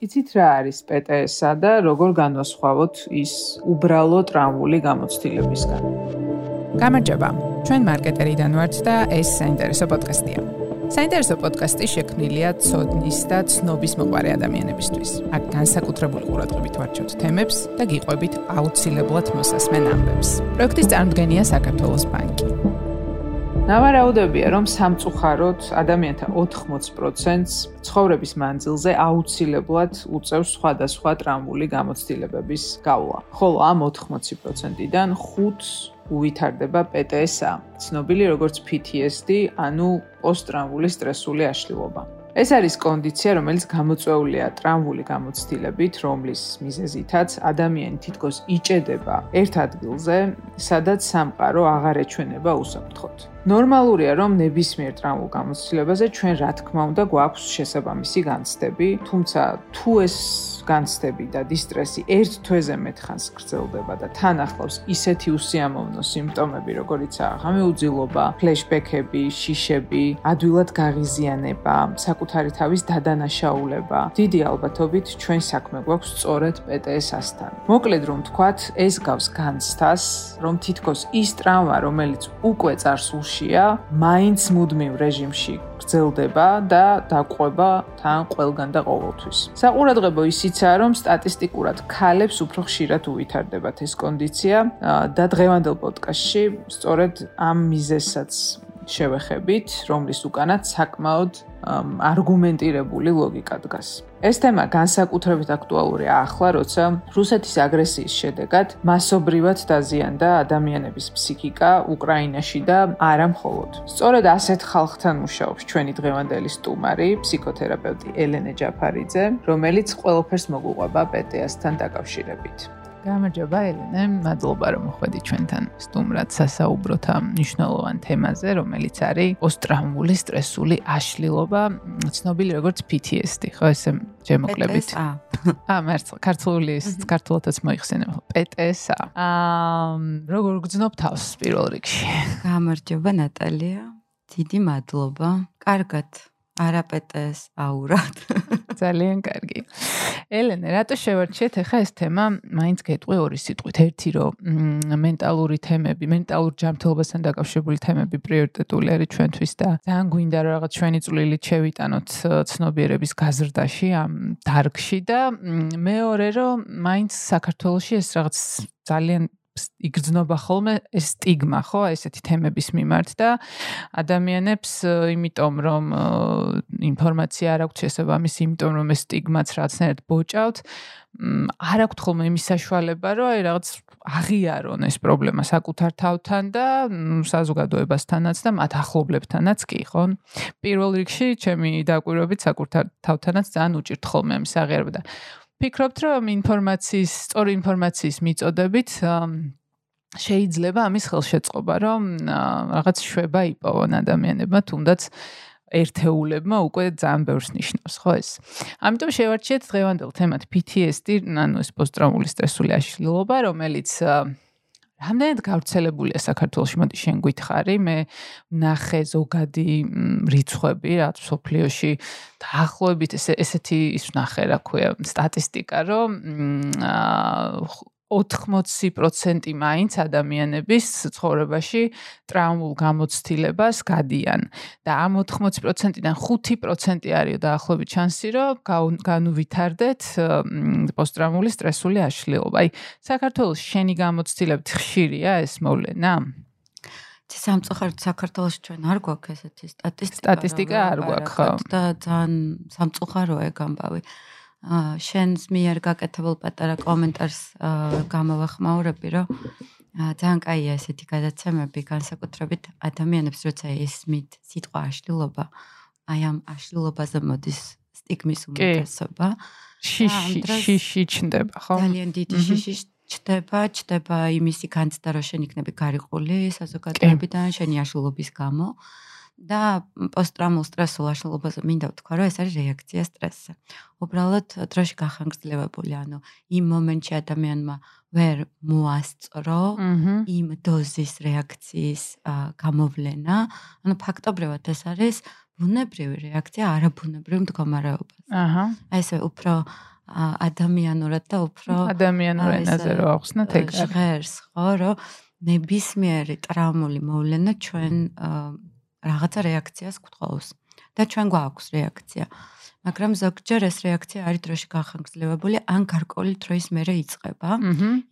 იცით რა არის PTS-ა და როგორ განვასხვავოთ ის უბრალო ტრამვული გამოცდილებისგან? გამარჯობა. ჩვენ მარკეტერიდან ვართ და ეს საინტერესო პოდკასტია. საინტერესო პოდკასტი შექმნილია ცოდნის და ცნობის მოყარე ადამიანებისთვის. აქ განსაკუთრებული ყურადღებით ვარჩევთ თემებს და გიყვებით აუცილებლად მოსასმენ ამბებს. პროექტის წარმოდგენია საქართველოს ბანკი. ნავარაუდებია, რომ სამწუხაროდ ადამიანთა 80%-ს ცხოვრების მანძილზე აუცილებლად უწევს სხვადასხვა ტრამვული გამოცდილებების გავლა. ხოლო ამ 80%-დან 5 უვითარდება PTSD, ცნობილი როგორც PTSD, ანუ პოსტტრამვული სტრესული აშლილობა. ეს არის კონდიცია, რომელიც გამოწვეულია ტრამვული გამოცდილებით, რომლის მიზეზითაც ადამიანი თითქოს იჭედება ერთ ადგილზე, სადაც სამყარო აღარ ეჩვენება უსაფრთხოდ. ნორმალურია, რომ ნებისმიერ ტრამვულ გამოცდილებაზე ჩვენ რა თქმა უნდა გვაქვს შესაბამისი განცდები, თუმცა თუ ეს განცდები და დისტრესი ერთ თვეზე მეტხანს გრძელდება და თან ახლავს ისეთი უსიამოვნო სიმპტომები, როგორიცაა ღამეუძილობა, ფლეშბექები, შიშები, ადვილად გაღიზიანება, საკუთარი თავის დადანაშაულება, დიდი ალბათობით ჩვენ საქმე გვაქვს სწორედ PTS-ასთან. მოკლედ რომ ვთქვათ, ეს გავს განცდას, რომ თითქოს ის ტრავმა, რომელიც უკვე წარსულშია, მაინც მუდმივ რეჟიმში გრძელდება და დაყვება თან ყველგან და ყოველთვის. საყურადღებო ისიცაა, რომ სტატისტიკურად ქალებს უფრო ხშირად უვითარდებათ ეს კონდიცია და დღევანდელ პოდკასტში სწორედ ამ მიზეზსაც შევეხებით, რომლის უკანაც საკმაოდ არგუმენტირებული ლოგიკა დგას. ეს თემა განსაკუთრებით აქტუალურია ახლა, როცა რუსეთის აგრესიის შედეგად მასობრივად დაზიანდა ადამიანების ფსიქიკა უკრაინაში და არა მხოლოდ. სწორედ ასეთ ხალხთან მუშაობს ჩვენი დღევანდელი სტუმარი, ფსიქოთერაპევტი ელენე ჯაფარიძე, რომელიც ყველაფერს მოგუყვება პეტეასთან დაკავშირებით. გამარჯობა ელენე, მადლობა რომ ხვედი ჩვენთან სტუმრად სასაუბროთ ამ მნიშვნელოვან თემაზე, რომელიც არის პოსტტრაუმული სტრესული აშლილობა, ცნობილი როგორც PTSD, ხო ესე შემოკლებით. აა, მერც ქართული ის ქართულადაც მოიხსენებ, PTSD. აა, როგორ გძნობ თავს პირველ რიგში? გამარჯობა ნატალია, დიდი მადლობა. კარგად. არაპეტეს აურად. ძალიან კარგი. ელენე, რატო შევარჩიეთ ახლა ეს თემა? მაინც გეტყვი ორი სიტყვით. ერთი რომ მენტალური თემები, მენტალურ ჯანმრთელობასთან დაკავშირებული თემები პრიორიტეტული არის ჩვენთვის და ძალიან გვინდა რომ რაღაც ჩვენი წვლილით შევიტანოთ ცნობიერების გაზრდაში ამ დარგში და მეორე რომ მაინც საქართველოსი ეს რაღაც ძალიან იგრძნობა ხოლმე ეს სტიგმა, ხო, ესეთი თემების მიმართ და ადამიანებს იმიტომ რომ ინფორმაცია არ აქვს შესაბამისი, იმიტომ რომ ეს სტიგმაც რაღაცნაირად ბოჭავთ, არ აქვს ხოლმე იმის საშუალება, რომ აი რაღაც აღიარონ ეს პრობლემა საკუთარ თავთან და საზოგადოებასთანაც და მათ ახლობლებთანაც კი, ხო? პირველ რიგში ჩემი დაკვირვებით საკუთარ თავთანაც ძალიან უჭირთ ხოლმე ამის აღიარება და ფიქრობთ, რომ ინფორმაციის, სწორი ინფორმაციის მიწოდებით შეიძლება ამის ხელშეწყობა, რომ რაღაც შვება იპოვონ ადამიანებმა, თუნდაც ერთეულებმა უკვე ძალიან ბევრს ნიშნავს, ხო ეს. ამიტომ შევარჩიეთ დღევანდელ თემად PTSD, ანუ ეს პოსტტრაუმული სტრესული აშლილობა, რომელიც რამდენად გავრცელებულია საქართველოში, მოდი შენ გითხარი, მე ნახე ზოგადი რიცხვები, რაც სოფლიოში დაახლოებით ესე ესეთი ის ნახე, რა ქვია, სტატისტიკა, რომ 80% მაინც ადამიანების ცხოვრებაში ტრავმულ გამოცდილებას გადიან და ამ 80%-დან 5% არის დაახლოებით შანსი, რომ განუვითარდეთ პოსტტრაუმული სტრესული აშლილობა. აი, საქართველოს შენი გამოცდილებით ხშირია ეს მოვლენა? სამწუხაროდ საქართველოს ჩვენ არ გვაქვს ესეთი სტატისტიკა. სტატისტიკა არ გვაქვს, ხო? და ძალიან სამწუხაროა ეგ ამბავი. შენს მიერ გაკეთებულ პატარა კომენტარს გამოვახმაურები, რომ ძალიან კაია ესეთი გადაცემები, განსაკუთრებით ადამიანებს, როცა ისმით სიტყვა აშლილობა, აი ამ აშლილობაზე მოდის სტიგმის უმეტესობა. შიში, შიში ჩნდება, ხო? ძალიან დიდი შიში ჩდება, ჩდება იმისი განცდა, რომ შენ იქნები გარიყული საზოგადოებიდან, შენი აშლილობის გამო. და პოსტტრაუმულ სტრესულ აშლილობაზე მინდა ვთქვა, რომ ეს არის რეაქცია სტრესზე. უბრალოდ დროში გახანგრძლივებული, ანუ იმ მომენტში ადამიანმა ვერ მოასწრო იმ დოზის რეაქციის გამოვლენა. ანუ ფაქტობრივად ეს არის ბუნებრივი რეაქცია არაბუნებრივ მდგომარეობას. აჰა. აი ესე უფრო ადამიანურად და უფრო ადამიანურ ენაზე რო ახსნათ ეგ ჟღერს, ხო, რომ ნებისმიერი ტრაუმული მოვლენა ჩვენ რაღაცა რეაქციას გვთხოვს და ჩვენ გვაქვს რეაქცია. მაგრამ ზოგჯერ ეს რეაქცია არის დროში გახანგრძლივებული, ან გარკვეული დროის მერე იწყება.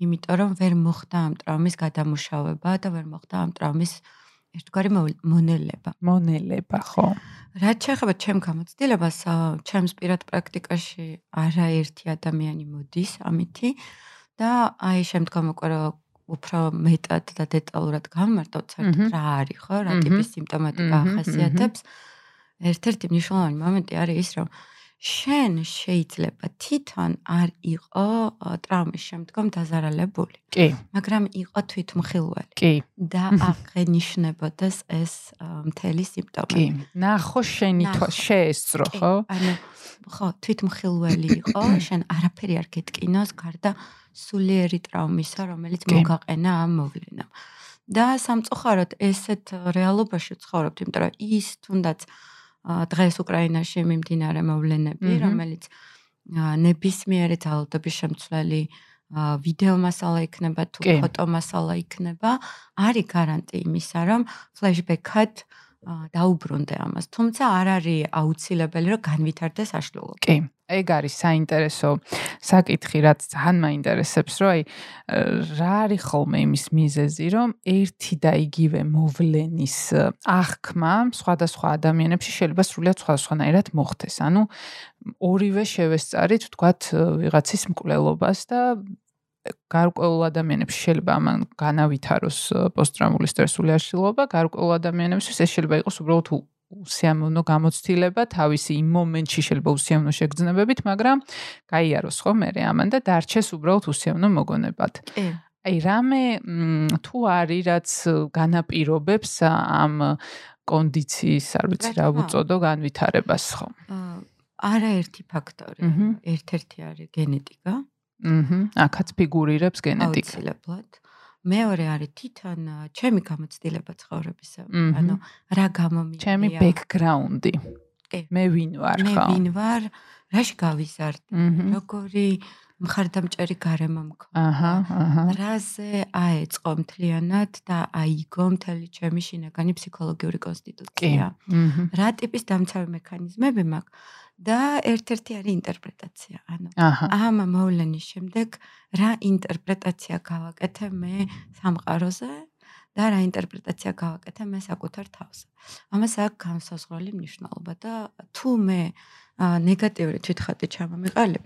იმიტომ რომ ვერ მოხდა ამ ტრაუმის გადამუშავება და ვერ მოხდა ამ ტრაუმის ერთგვარი მონელება. მონელება, ხო. რაც შეეხება ჩემ გამოცდილებას, ჩემს პირად პრაქტიკაში არაერთი ადამიანი მოდის ამითი და აი შემდგომ უკვე უფრო მეტად და დეტალურად გამარტოთ საერთოდ რა არის, ხო? რა ტიპის სიმპტომატიკა ახასიათებს. ერთ-ერთი მნიშვნელოვანი მომენტი არის ის, რომ შენ შეიძლება თვითონ არ იყო ტრაუმის შემდგომ დაზარალებული. კი. მაგრამ იყო თვითმხილველი. კი. და აღენიშნებოდეს ეს მთელი სიმპტომები. კი. ნახო შენი შეესწრო, ხო? ანუ ხო, თვითმხილველი იყო, შენ არაფერი არ გეტკინოს, გარდა სულიერი ტრაუმისა, რომელიც მოგაყენა ამ მოვლენამ. და სამწუხაროდ ესეთ რეალობაში ცხოვრობთ, იმიტომ რომ ის თუნდაც დღეს უკრაინაში მიმდინარე მოვლენები, რომელიც ნებისმიერი ძალადობის შემცვლელი ვიდეო მასალა იქნება თუ ფოტო მასალა იქნება, არის გარანტი იმისა, რომ ფლეშბექად დაუბრუნდე ამას. თუმცა არ არის აუცილებელი, რომ განვითარდეს აშლილობა. კი. ეგ არის საინტერესო საკითხი, რაც ძალიან მაინტერესებს, რომ აი რა არის ხოლმე იმის მიზეზი, რომ ერთი და იგივე მოვლენის აღქმა სხვადასხვა ადამიანებში შეიძლება სრულიად სხვადასხვანაირად მოხდეს. ანუ ორივე შევესწარით, თქვათ, ვიღაცის მკვლელობას და გარკვეულ ადამიანებს შეიძლება ამან განავითაროს პოსტტრაუმული სტრესული აშლილობა, გარკვეულ ადამიანებს ეს შეიძლება იყოს უბრალოდ უსიამოვნო გამოცდილება, თავისი იმ მომენტში შეიძლება უსიამოვნო შეგრძნებებით, მაგრამ გაიაროს ხო მე ამან და დარჩეს უბრალოდ უსიამოვნო მოგონებად. კი. აი რამე თუ არის რაც განაპირობებს ამ კონდიციის, არ ვიცი რა უწოდო განვითარებას ხო? არაერთი ფაქტორი. ერთ-ერთი არის გენეტიკა. აჰა, აქაც ფიგურირებს გენეტიკა. აუცილებლად. მეორე არის თვითონ ჩემი გამოცდილება ცხოვრებისა. ანუ რა გამომიწია? ჩემი ბექგრაუნდი. კი. მე ვინ ვარ ხო? მე ვინ ვარ? რაში გავიზარდი? როგორი მხარდამჭერი გარემო მქონდა? აჰა, აჰა. რაზე აეწყო მთლიანად და აიგო მთელი ჩემი შინაგანი ფსიქოლოგიური კონსტიტუცია? კი. რა ტიპის დამცავი მექანიზმები მაქვს? და ერთ-ერთი არის ინტერპრეტაცია. ანუ ამ მოვლენის შემდეგ რა ინტერპრეტაცია გავაკეთე მე სამყაროზე და რა ინტერპრეტაცია გავაკეთე მე საკუთარ თავზე. ამას აქვს განსაზღვრელი მნიშვნელობა და თუ მე ნეგატიური თვითხატი ჩამომიყალებ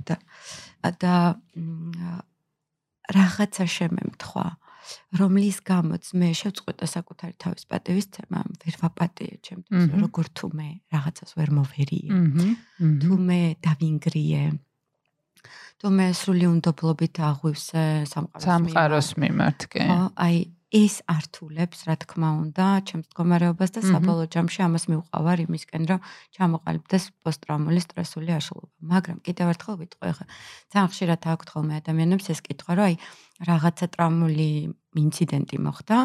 და რაღაცა შემემთხვა, რომლის გამოც მე შევწყვეტა საკუთარი თავის პატივისცემა, ვერ ვაპატიე ჩემთვის, როგორ თუ მე რაღაცას ვერ მოვერიე. თუ მე დავინგრიე. თუ მე სრული უნდობლობით აღვივსე სამყაროს სამყაროს მიმართ, კი. ხო, აი ეს ართულებს, რა თქმა უნდა, ჩემს მდგომარეობას და საბოლოო ჯამში ამას მივყავარ იმისკენ, რომ ჩამოყალიბდეს პოსტტრაუმული სტრესული აშლილობა. მაგრამ კიდევ ერთხელ ვიტყვი, ხა ძალიან ხშირად აქვთ ხოლმე ადამიანებს ეს კითხვა, რომ აი რაღაცა ტრაუმული ინციდენტი მოხდა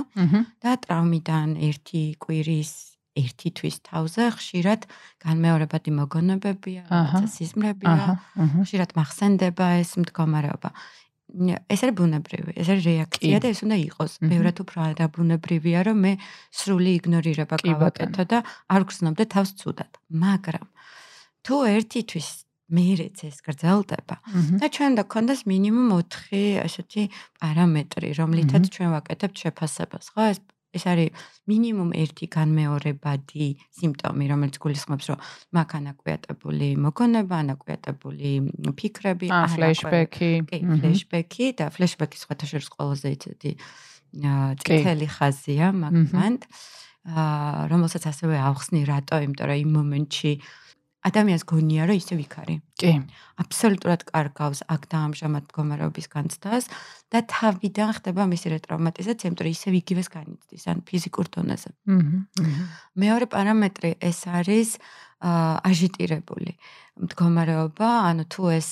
და ტრაუმიდან ერთი კვირის ერთი თვის თავზე ხშირად განმეორებადი მოგონებებია, რაღაცა სიზმრებია, ხშირად მახსენდება ეს მდგომარეობა. ეს არის ბუნებრივი, ეს არის რეაქცია და ეს უნდა იყოს. ბევრად უფრო არაბუნებრივია, რომ მე სრული იგნორირება გავაკეთო და არ გრძნობდე თავს ცუდად. მაგრამ თუ ერთი თვის მეერეც ეს გრძელდება და ჩვენ და კონდეს მინიმუმ 4 ესეთი პარამეტრი, რომლითაც ჩვენ ვაკეთებთ შეფასებას, ხო? ეს ეს არის მინიმუმ ერთი განმეორებადი სიმპტომი, რომელიც გულისხმობს, რომ მაგ ანაკვიატებული მოგონება, ანაკვიატებული ფიქრები, ფლეშბექი, კი, ფლეშბექი და ფლეშბექი სხვათა შორის ყველაზე ისეთი წითელი ხაზია მაგ აა რომელსაც ასევე ავხსნი რატო, იმიტომ რომ იმ მომენტში ადამიანს გონია რომ ისე ვიქარი. კი. აბსოლუტურად კარგავს აქ და ამჟამად მდგომარეობის განცდას და თავიდან ხდება მისი რეტრაუმატიზაცია, იმიტომ რომ ისე იგივეს განიცდის ან ფიზიკურ დონეზე. აჰა. მეორე პარამეტრი ეს არის აჟიტირებული მდგომარეობა, ანუ თუ ეს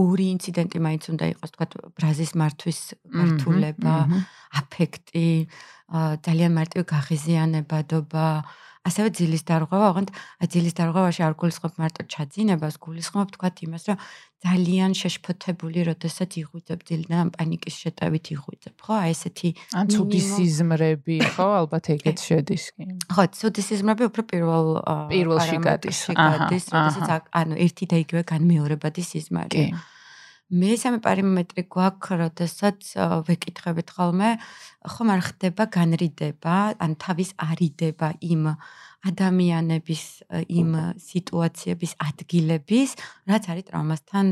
ორი ინციდენტი მაინც უნდა იყოს, თქვა ბრაზის მართვის გართულება, აფექტი, ძალიან მარტივი გაღიზიანებადობა, ასევე ძილის დარღვევა, ოღონდ ძილის დარღვევაში არ გულისხმობ მარტო ჩაძინებას, გულისხმობ თქვა იმას, რომ ძალიან შეშფოთებული, როდესაც იღვიძებ ძილიდან პანიკის შეტევით იღვიძებ, ხო? აი ესეთი ან ცუდი სიზმრები, ხო? ალბათ ეგეც შედის კი. ხო, ცუდი სიზმრები უფრო პირველ პირველში გადის. აჰა. როდესაც ანუ ერთი და იგივე განმეორებადი სიზმარია. კი. მესამე პარამეტრი გვაქვს, როდესაც ვეკითხებით ხოლმე, ხომ არ ხდება განრიდება, ან თავის არიდება იმ ადამიანების, იმ სიტუაციების, ადგილების, რაც არის ტრაუმასთან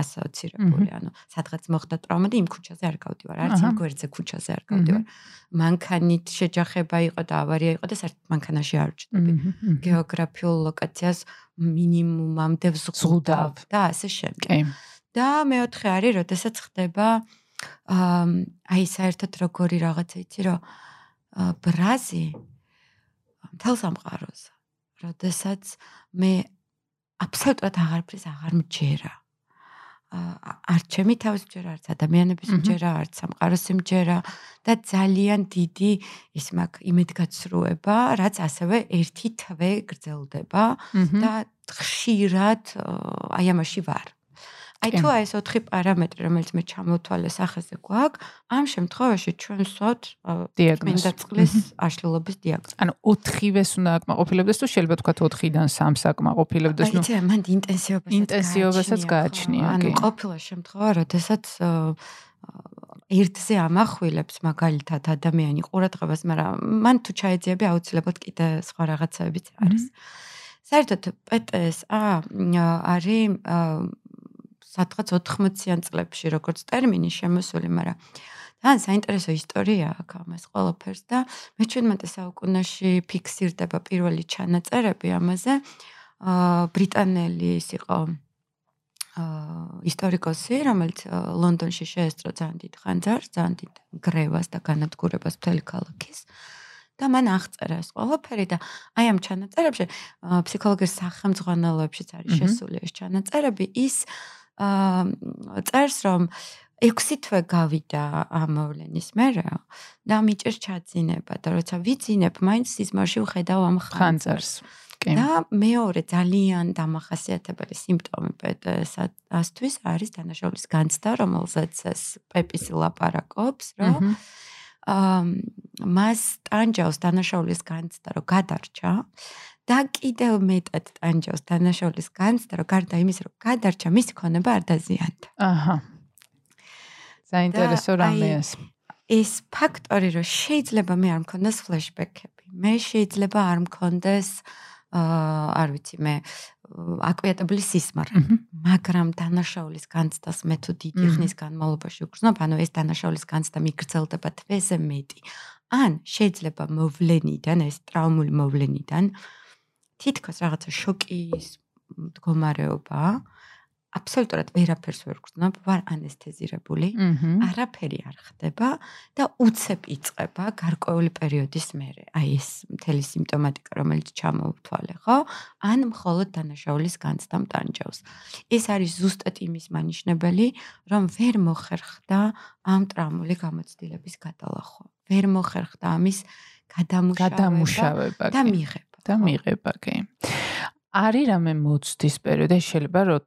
ასოცირებული. ანუ სადღაც მოხდა ტრაუმა და იმ ქუჩაზე არ გავდივარ, არც იმ გვერდზე ქუჩაზე არ გავდივარ. მანქანით შეჯახება იყო და ავარია იყო და საერთოდ მანქანაში არ ვჭდები. გეოგრაფიულ ლოკაციას მინიმუმამდე ვზღუდავ და ასე შემდეგ. კი. და მეოთხე არის, როდესაც ხდება აი საერთოდ როგორი რაღაცა იცი რომ ბრაზი თელ სამყაროს. როდესაც მე აბსოლუტურად აღარფრის აღარ მჯერა. არ ჩემი თავის მჯერა, არც ადამიანების მჯერა, არც სამყაროს მჯერა და ძალიან დიდი ის მაგ იმედგაცრუება, რაც ასევე ერთი თვე გრძელდება და ხშირად აი ამაში ვარ. აი თუ აი ეს ოთხი პარამეტრი რომელიც მე ჩამოთვალე სახეზე გვაქვს ამ შემთხვევაში ჩვენ ვსვათ დიაგნოზი წყლის აშლილობის დიაგნოზი. ანუ ოთხივეს უნდა აკმაყოფილებდეს თუ შეიძლება თქვა 4-დან 3-ს აკმაყოფილებდეს ნუ აი მანდ ინტენსივობასაც ინტენსივობასაც გააჩნია კი ანუ ყოფილა შემთხვევა როდესაც ერთზე ამახვილებს მაგალითად ადამიანი ყურადღებას მაგრამ მან თუ ჩაეძიები აუცილებლად კიდე სხვა რაღაცებიც არის. საერთოდ პტსა არის სადღაც 80-იან წლებში როგორც ტერმინი შემოსული, მაგრამ თან საინტერესო ისტორია აქვს ამას ყველაფერს და მე-17 საუკუნეში ფიქსირდება პირველი ჩანაწერები ამაზე. აა ბრიტანელი ის იყო აა ისტორიკოსი, რომელიც ლონდონში შეესწრო ძალიან დიდ ხანძარს, ძალიან დიდ გრევას და განადგურებას მთელი ქალაქის. და მან აღწერა ეს ყველაფერი და აი ამ ჩანაწერებში ფსიქოლოგიის სახელმძღვანელოებშიც არის შესული ეს ჩანაწერები ის აა წერს რომ 6 თვე გავიდა ამ მოვლენის მერე და მიჭერ ჩაძინება და როცა ვიძინებ მაინც სიზმარში ვხედავ ამ ხანძარს და მეორე ძალიან დამახასიათებელი სიმპტომი პეტესასთვის არის დანაშაულის განცდა რომელზეც ეს პეპის ლაპარაკობს რომ აა მას ტანჯავს დანაშაულის განცდა რომ გადარჩა და კიდევ მეტად ტანჯავს დანაშაულის განცდა, რომ გარდა იმის, რომ გადარჩა მისი ქონება არ დაზიანდა. აჰა. საინტერესო რამეა ეს. ეს ფაქტორი, რომ შეიძლება მე არ მქონდეს ფლეშბექები, მე შეიძლება არ მქონდეს აა არ ვიცი მე აკვიატებული სისმარე, მაგრამ დანაშაულის განცდას მე თუ დიდი ხნის განმავლობაში ვგრძნობ, ანუ ეს დანაშაულის განცდა მიგრძელდება თვეზე მეტი. ან შეიძლება მოვლენიდან, ეს ტრაუმული მოვლენიდან თითქოს რაღაცა შოკის მდგომარეობა აბსოლუტურად ვერაფერს ვერ გრძნობ, ვარ ანესთეზირებული, არაფერი არ ხდება და უცებ იწება გარკვეული პერიოდის მერე. აი ეს მთელი სიმპტომატიკა, რომელიც ჩამოვთვალე, ხო? ან მხოლოდ დანაშაულის განცდამ ტანჯავს. ეს არის ზუსტად იმის მანიშნებელი, რომ ვერ მოხერხდა ამ ტრაუმული გამოცდილების გადალახვა. ვერ მოხერხდა ამის გადამუშავება და მიღება. და მიღება კი. არის რამე მოცდის პერიოდი, შეიძლება რომ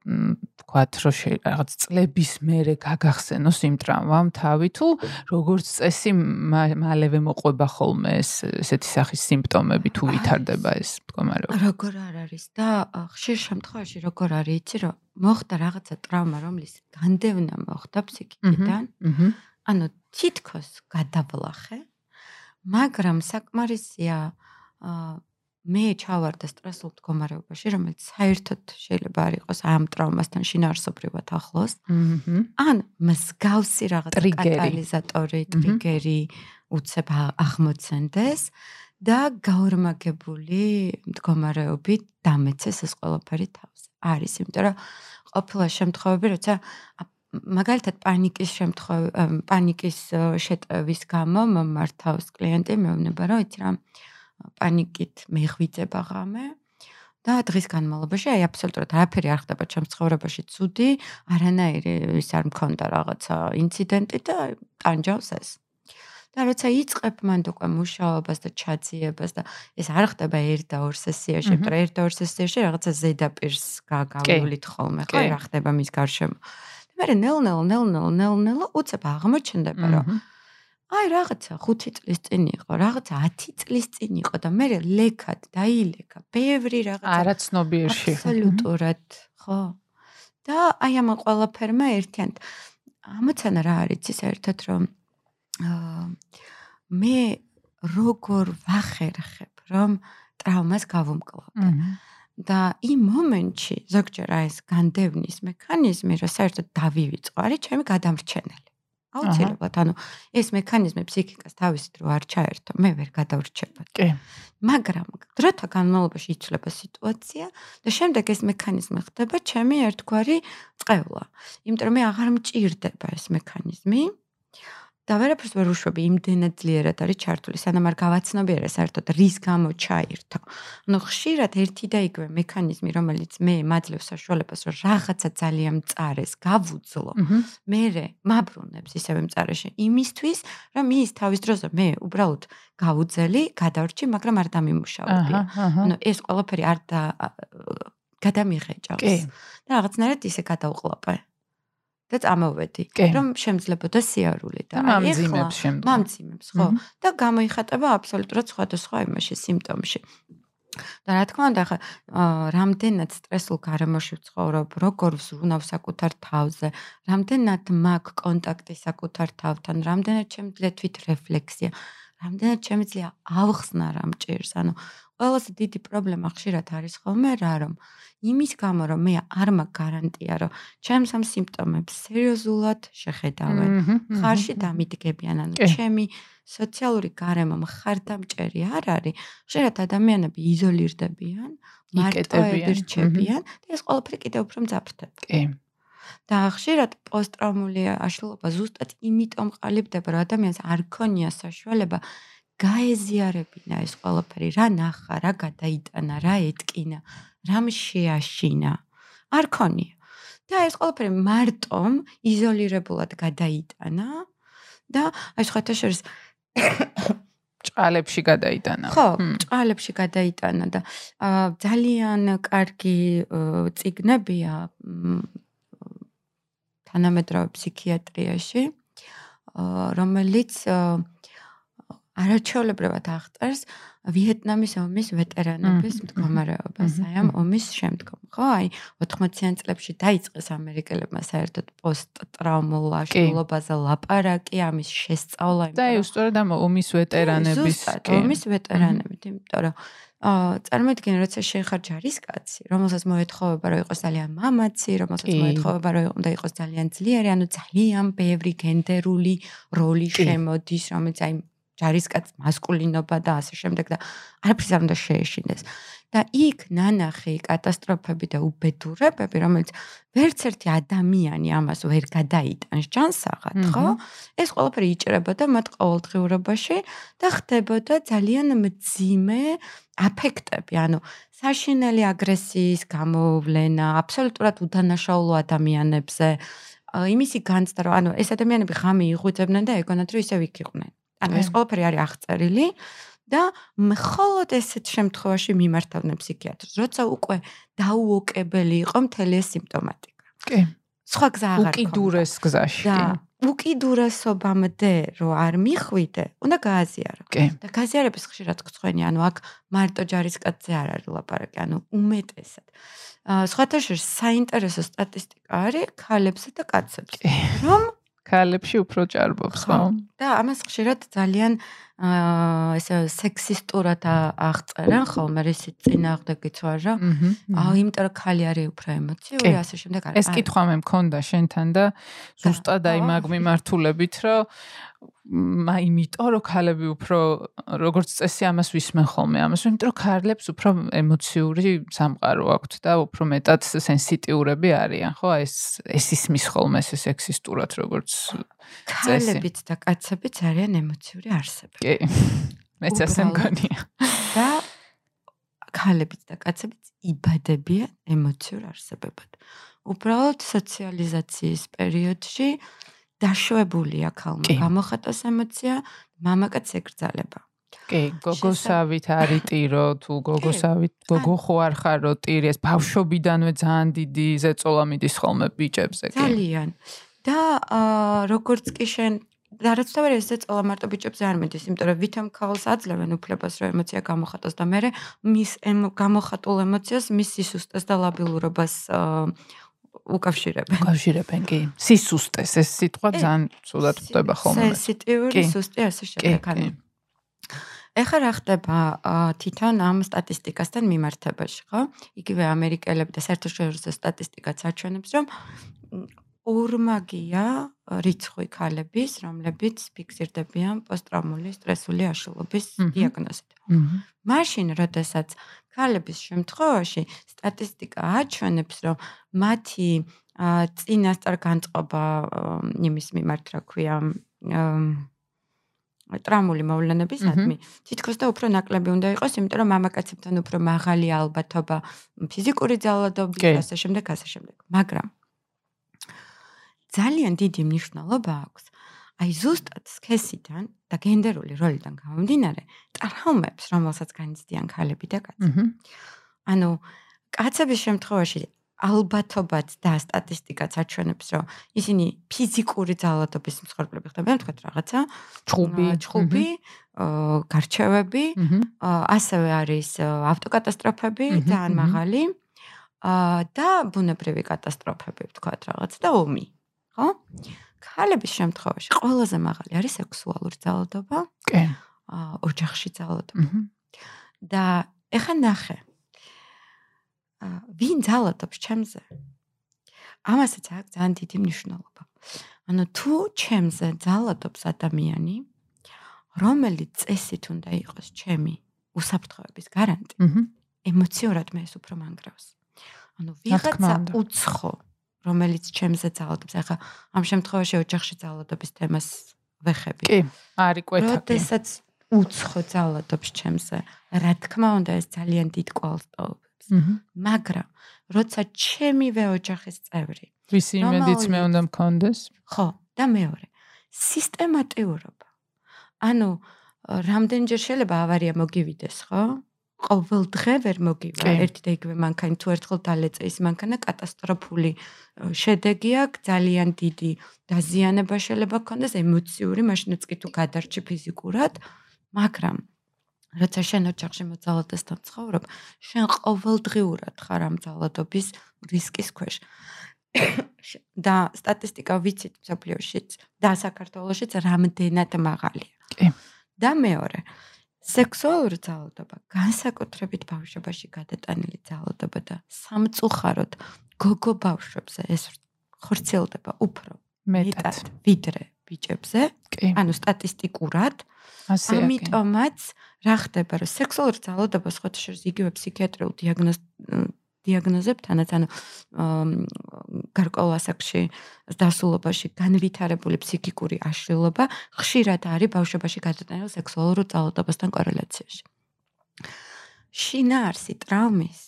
თქვათ, რომ რაღაც წლების მერე გაგახსენოს იმ ტრამვამ თავი თუ როგორც წესი მალევე მოყვება ხოლმე ეს ესეთი სახის სიმპტომები თუ ვითარდება ეს მდგომარეობა. როგორ არ არის და ხშირ შემთხვევაში როგორ არის, იცი რომ მოხდა რაღაცა ტრაუმა, რომლის განდევნა მოხდა ფსიქიკიდან. ანუ თითქოს გადავლახე, მაგრამ საკმარისია აა მე ჩავარდა სტრესულ მდგომარეობაში, რომელიც საერთოდ შეიძლება არ იყოს ამ ტრაუმასთან შინაარსობრივად ახლოს. ან მსგავსი რაღაც კატალიზატორი, ტრიგერი უცებ აღმოცენდეს და გაორმაგებული მდგომარეობით დამეცეს ეს ყველაფერი თავს. არის, იმიტომ რომ ყოფილა შემთხვევები, როცა მაგალითად პანიკის შემთხვევა, პანიკის შეტევის გამო მომართავს კლიენტი, მეუბნება, რომ იცი რა პანიკით მეღვიძება ღამე და დღის განმავლობაში აი აბსოლუტურად არაფერი არ ხდება ჩემს ცხოვრებაში ცუდი, არანაირი ის არ მქონდა რაღაცა ინციდენტი და ტანჯავს ეს. და როცა იწყებ მანდ უკვე მუშაობას და ჩაძიებას და ეს არ ხდება ერთ და ორ სესიაში, იმიტომ რომ ერთ და ორ სესიაში რაღაცა ზედაპირს გაგავლით ხოლმე, ხო, რა ხდება მის გარშემო. და მე ნელ-ნელ, ნელ-ნელ, ნელ-ნელ უცებ აღმოჩნდება, რომ აი რაღაცა 5 წლის წინ იყო, რაღაცა 10 წლის წინ იყო და მე ლეკად დაილეკა, ბევრი რაღაცა. არაცნობიერში. აბსოლუტურად, ხო. და აი ამ ყველაფერმა ერთიანთ. ამოცანა რა არის ის ერთად რომ მე როგორ ვახერხებ რომ ტრავმას გავუმკლავ და იმ მომენტში ზოგჯერ აი ეს განდევნის მექანიზმი რა საერთოდ დავივიწყო არის ჩემი გადამრჩენელი აუცილებლად ანუ ეს მექანიზმი ფსიქიკას თავისით რო არ ჩაერთო მე ვერ გადავრჩება კი. მაგრამ დროთა განმავლობაში იცვლება სიტუაცია და შემდეგ ეს მექანიზმი ხდება ჩემი ერთგვარი წევლა იმიტომ რომ მე აღარ მჭირდება ეს მექანიზმი და ვერაფერს ვერ უშვები იმდენად ძლიერად არის ჩართული სანამ არ გავაცნობიერე საერთოდ რის გამო ჩაირთო. ანუ ხშირად ერთი და იგივე მექანიზმი რომელიც მე მაძლევს საშუალებას რომ რაღაცა ძალიან მწარეს გავუძლო. მე მაბრუნებს ისევე მწარეში იმისთვის რომ ის თავის დროზე მე უბრალოდ გავუძელი, გადავრჩი, მაგრამ არ დამიმუშავებია. ანუ ეს ყველაფერი არ და გადამიღეჭავს. და რაღაცნაირად ისე გადაუყლაპე. და წამოვედი რომ შემძლებოდა სიარული და მამძიმებს შემდგომ. მამძიმებს ხო. და გამოიხატება აბსოლუტურად სხვადასხვა იმაში სიმპტომში. და რა თქმა უნდა ხა რამდენად სტრესულ გარემოში ვცხოვრობ როგორ ვზრუნავ საკუთარ თავზე რამდენად მაქვს კონტაქტი საკუთარ თავთან რამდენად შემძლე თვით რეფლექსია რამდენად შემიძლია ავხსნა რამ ჭირს ანუ ყველაზე დიდი პრობლემა ხშირად არის ხოლმე რა რომ იმის გამო რომ მე არ მაქვს გარანტია რომ ჩემს ამ სიმპტომებს სერიოზულად შეხედავენ. ხარში დამიდგებიან ანუ ჩემი სოციალური გარემო მხარდამჭერი არ არის. ხშირად ადამიანები იზოლირდებიან მარტოები რჩებიან და ეს ყველაფერი კიდევ უფრო მძაფრდება კი. და ხშირად პოსტტრაუმული აშლილობა ზუსტად იმიტომ ყალიბდება რომ ადამიანს არ ქონია საშუალება გაეზიარებინა ეს ყველაფერი, რა ნახა, რა გადაიტანა, რა ეთკინა, რამ შეაშინა. არ ქონია. და ეს ყველაფერი მარტომ იზოლირებულად გადაიტანა და აი სხვათა შორის ჭალებში გადაიტანა. ხო, ჭალებში გადაიტანა და ძალიან კარგი ციგნებია თანამედროვე ფსიქიატრიაში, რომელიც არაჩვეულებრივად აღწერს ვიეტნამის ომის ვეტერანების მდგომარეობას, აი ამ ომის შემდგომ, ხო? აი 80-იან წლებში დაიწყეს ამერიკელებმა საერთოდ პოსტტრაუმულ აშლილობაზე ლაპარაკი, ამის შესწავლა, და აი უსწორად ამ ომის ვეტერანების, კი, ომის ვეტერანებით, იმიტომ რომ აა წარმოიდგინე, როცა შენ ხარ ჯარისკაცი, რომელსაც მოეთხოვება რომ იყოს ძალიან მამაცი, რომელსაც მოეთხოვება რომ უნდა იყოს ძალიან ძლიერი, ანუ ძალიან ბევრი გენდერული როლი შემოდის, რომელიც აი ჯარისკაც მასკულინობა და ასე შემდეგ და არაფერს არ უნდა შეეშინდეს. და იქ ნანახი კატასტროფები და უბედურებები, რომელიც ვერც ერთი ადამიანი ამას ვერ გადაიტანს ჯანსაღად, ხო? ეს ყველაფერი იჭრებოდა მათ ყოველდღიურობაში და ხდებოდა ძალიან მძიმე აფექტები, ანუ საშინელი აგრესიის გამოვლენა, აბსოლუტურად უდანაშაულო ადამიანებზე, იმისი განცდა, რომ ანუ ეს ადამიანები ღამე იღვიძებდნენ და ეგონათ რომ ისე ვიქიყვნენ. ანუ ეს ყველაფერი არის აღწერილი და მხოლოდ ესეთ შემთხვევაში მიმართავდნენ ფსიქიატრს, როცა უკვე დაუოკებელი იყო მთელი ეს სიმპტომატიკა. კი. სხვა გზა აღარ აქვს. უკიდურეს გზაში. და უკიდურესობამდე რო არ მიხვიდე, უნდა გააზიარო. კი. და გააზიარების ხშირად გწხვენი, ანუ აქ მარტო ჯარისკაცზე არ არის ლაპარაკი, ანუ უმეტესად. აა სხვათა შორის საინტერესო სტატისტიკა არის ქალებსა და კაცებზე. რომ ქალებში უფრო ჭარბობს, ხო? და ამას ხშირად ძალიან აა ესე სექსისტურად აღწერენ ხოლმე რისი წინააღმდეგიც ვარ რა. აა იმიტომ რომ ქალი არის უფრო ემოციური, ასე შემდეგ არის. ეს კითხვა მე მქონდა შენთან და ზუსტად აი მაგ მიმართულებით, რომ მა იმიტომ რომ ქალები უფრო როგორც წესი ამას ვისმენ ხოლმე ამას იმიტომ რომ ქალებს უფრო ემოციური სამყარო აქვთ და უფრო მეტად სენსიტიურები არიან ხო? ეს ეს ისმის ხოლმე ეს სექსისტურად როგორც წესი. ქალებიც და კაცებიც არიან ემოციური არსებები კი. მეც ასე მგონია. და ქალებიც და კაცებიც იბადებიან ემოციურ არსებებად უბრალოდ სოციალიზაციის პერიოდში დაშვებულია ქალმა გამოხატოს ემოცია, მამაკაც ეკრძალება. კი, გოგოსავით არის ტირო, თუ გოგოსავით, გოგო ხო არ ხარო ტირი, ეს ბავშვობიდანვე ძალიან დიდი ზეწოლა მიდის ხოლმე ბიჭებზე, კი. ძალიან. და როგორც კი შენ და რაც თავი ეს ზეწოლა მარტო ბიჭებზე არ მიდის, იმიტომ რომ ვითომ ქალს აძლევენ უფლებას რომ ემოცია გამოხატოს და მე მის გამოხატულ ემოციას მის სისუსტეს და ლაბილურობას აა უკავშირებენ. უკავშირებენ, კი. სისუსტეს ეს სიტყვა ძალიან სულად ხდება ხოლმე. სენსიტიური სუსტი ასე შემდეგ ანუ ეხლა რა ხდება თვითონ ამ სტატისტიკასთან მიმართებაში, ხო? იგივე ამერიკელები და საერთაშორისო სტატისტიკაც აჩვენებს, რომ ორმაგია რიცხვი ქალების, რომლებიც ფიქსირდებიან პოსტტრაუმული სტრესული აშლილობის დიაგნოზით. მაშინ, როდესაც ქალების შემთხვევაში სტატისტიკა აჩვენებს, რომ მათი წინასწარ განწყობა იმის მიმართ, რა ქვია, ტრამული მოვლენებისადმი თითქოს და უფრო ნაკლები უნდა იყოს, იმიტომ რომ მამაკაცებთან უფრო მაღალი ალბათობა ფიზიკური ძალადობის და ასე შემდეგ, ასე შემდეგ. მაგრამ ძალიან დიდი მნიშვნელობა აქვს. აი ზუსტად სქესიდან და გენდერული როლიდან გამომდინარე ტრაუმებს, რომელსაც განიცდიან ქალები და კაცები. ანუ კაცების შემთხვევაში ალბათობაც და სტატისტიკაც აჩვენებს, რომ ისინი ფიზიკური ძალადობის მსხვერპლები ხდებიან, თქვა რაღაცა, ჩხუბი, ჩხუბი, გარჩევები, ასევე არის ავტოკატასტროფები, ძალიან მაღალი და ბუნებრივი კატასტროფები, თქვა რაღაც და ომი, ხო? ქალების შემთხვევაში ყველაზე მაღალი არის სექსუალური ძალადობა. კი. ოჯახში ძალადობა. და ეხა ნახე, ვინ ძალადობს ჩემზე? ამასაც აქვს ძალიან დიდი მნიშვნელობა. ანუ თუ ჩემზე ძალადობს ადამიანი, რომელიც წესით უნდა იყოს ჩემი უსაფრთხოების გარანტი, ემოციურად მე ეს უფრო მანგრავს. ანუ ვიღაცა უცხო, რომელიც ჩემზე ძალადობს, ახლა ამ შემთხვევაში ოჯახში ძალადობის თემას ვეხები. კი, არის კვეთა. როდესაც უცხო ძალადობს ჩემზე, რა თქმა უნდა ეს ძალიან დიდ კვალს ტოვებს. მაგრამ როცა ჩემივე ოჯახის წევრი ვისი იმედიც მე უნდა მქონდეს ხო და მეორე სისტემატიურობა ანუ რამდენჯერ შეიძლება ავარია მოგივიდეს ხო ყოველ დღე ვერ მოგივა ერთი და იგივე მანქანა თუ ერთხელ დალეწე ის მანქანა კატასტროფული შედეგი აქვს ძალიან დიდი დაზიანება შეიძლება გქონდეს ემოციური მაშინაც კი თუ გადარჩი ფიზიკურად მაგრამ როცა შენ ოჯახში მოძალადესთან ცხოვრობ, შენ ყოველდღიურად ხარ ამ ძალადობის რისკის ქვეშ. და სტატისტიკა ვიცით მსოფლიოშიც და საქართველოსშიც რამდენად მაღალია. კი. და მეორე, სექსუალური ძალადობა, განსაკუთრებით ბავშვობაში გადატანილი ძალადობა და სამწუხაროდ გოგო ბავშვებზე ეს ხორციელდება უფრო მეტად. ვიდრე ბიჭებზე. ანუ სტატისტიკურად. ამიტომაც რა ხდება რომ სექსუალური ძალადობა სხვა შეიძლება იგივე ფსიქიატრიულ დიაგნოზ დიაგნოზებთანაც ანუ გარკვეულ ასაკში დასულობაში განვითარებული ფსიქიკური აშლილობა ხშირად არის ბავშვობაში გადატანილ სექსუალურ ძალადობასთან კორელაციაში. შინაარსი ტრაუმის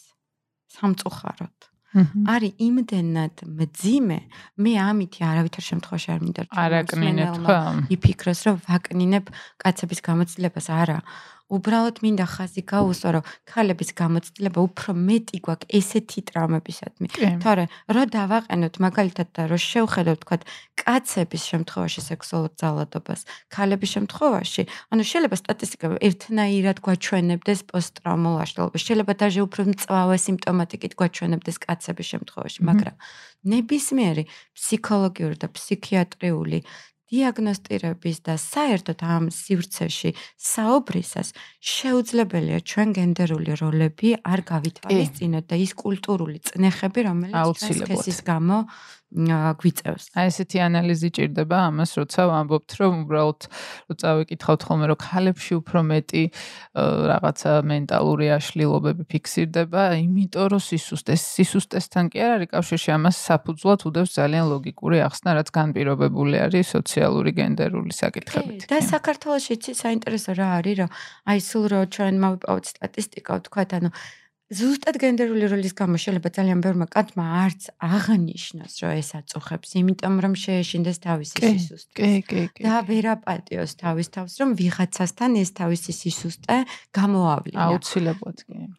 სამწუხაროდ არის იმდენად მძიმე, მე ამითი არავითარ შემთხვევაში არ მინდა არაკნინებ ხო? იფიქროს რომ ვაკნინებ კაცების გამოცდილებას, არა. უბრალოდ მინდა ხაზი გაუსვა, რომ ქალების გამოცდილება უფრო მეტი გვაქვს ესეთი ტრაუმებისადმი. თორე რო დავაყენოთ მაგალითად და რო შევხედოთ თქვა კაცების შემთხვევაში სექსუალურ ძალადობას, ქალების შემთხვევაში, ანუ შეიძლება სტატისტიკა ერთნაირად გვაჩვენებდეს პოსტტრაუმულ აშლილობას, შეიძლება დაჟე უფრო მწვავე სიმპტომატიკით გვაჩვენებდეს კაცების შემთხვევაში, მაგრამ ნებისმიერი ფსიქოლოგიური და ფსიქიატრიული დიაგნოსტირების და საერთოდ ამ სივრცეში საუბრისას შეუძლებელია ჩვენ გენდერული როლები არ გავითვალისწინოთ და ის კულტურული წნეხები, რომელიც სქესის გამო გვიწევს. აი ესეთი ანალიზი ჭირდება ამას, როცა ვამბობთ, რომ უბრალოდ რო წავიკითხავთ ხოლმე, რომ ქალებში უფრო მეტი რაღაცა მენტალური აშლილობები ფიქსირდება, იმიტომ რომ სისუსტეს, სისუსტესთან კი არ არის კავშირში, ამას საფუძვლად უდევს ძალიან ლოგიკური ახსნა, რაც განპირობებული არის სოციალური გენდერული საკითხებით. და საქართველოს იცი საინტერესო რა არის, რომ აი სულ რო ჩვენ მოვიპოვოთ სტატისტიკა, ვთქვათ, ანუ ზუსტად გენდერული როლის გამო შეიძლება ძალიან ბევრმა კაცმა არც აღნიშნოს, რომ ეს აწუხებს, იმიტომ რომ შეეშინდეს თავისი სისუსტე. კი, კი, კი. და ვერაპატიოს თავის თავს, რომ ვიღაცასთან ეს თავისი სისუსტე გამოავლინა. აუცილებლად კი.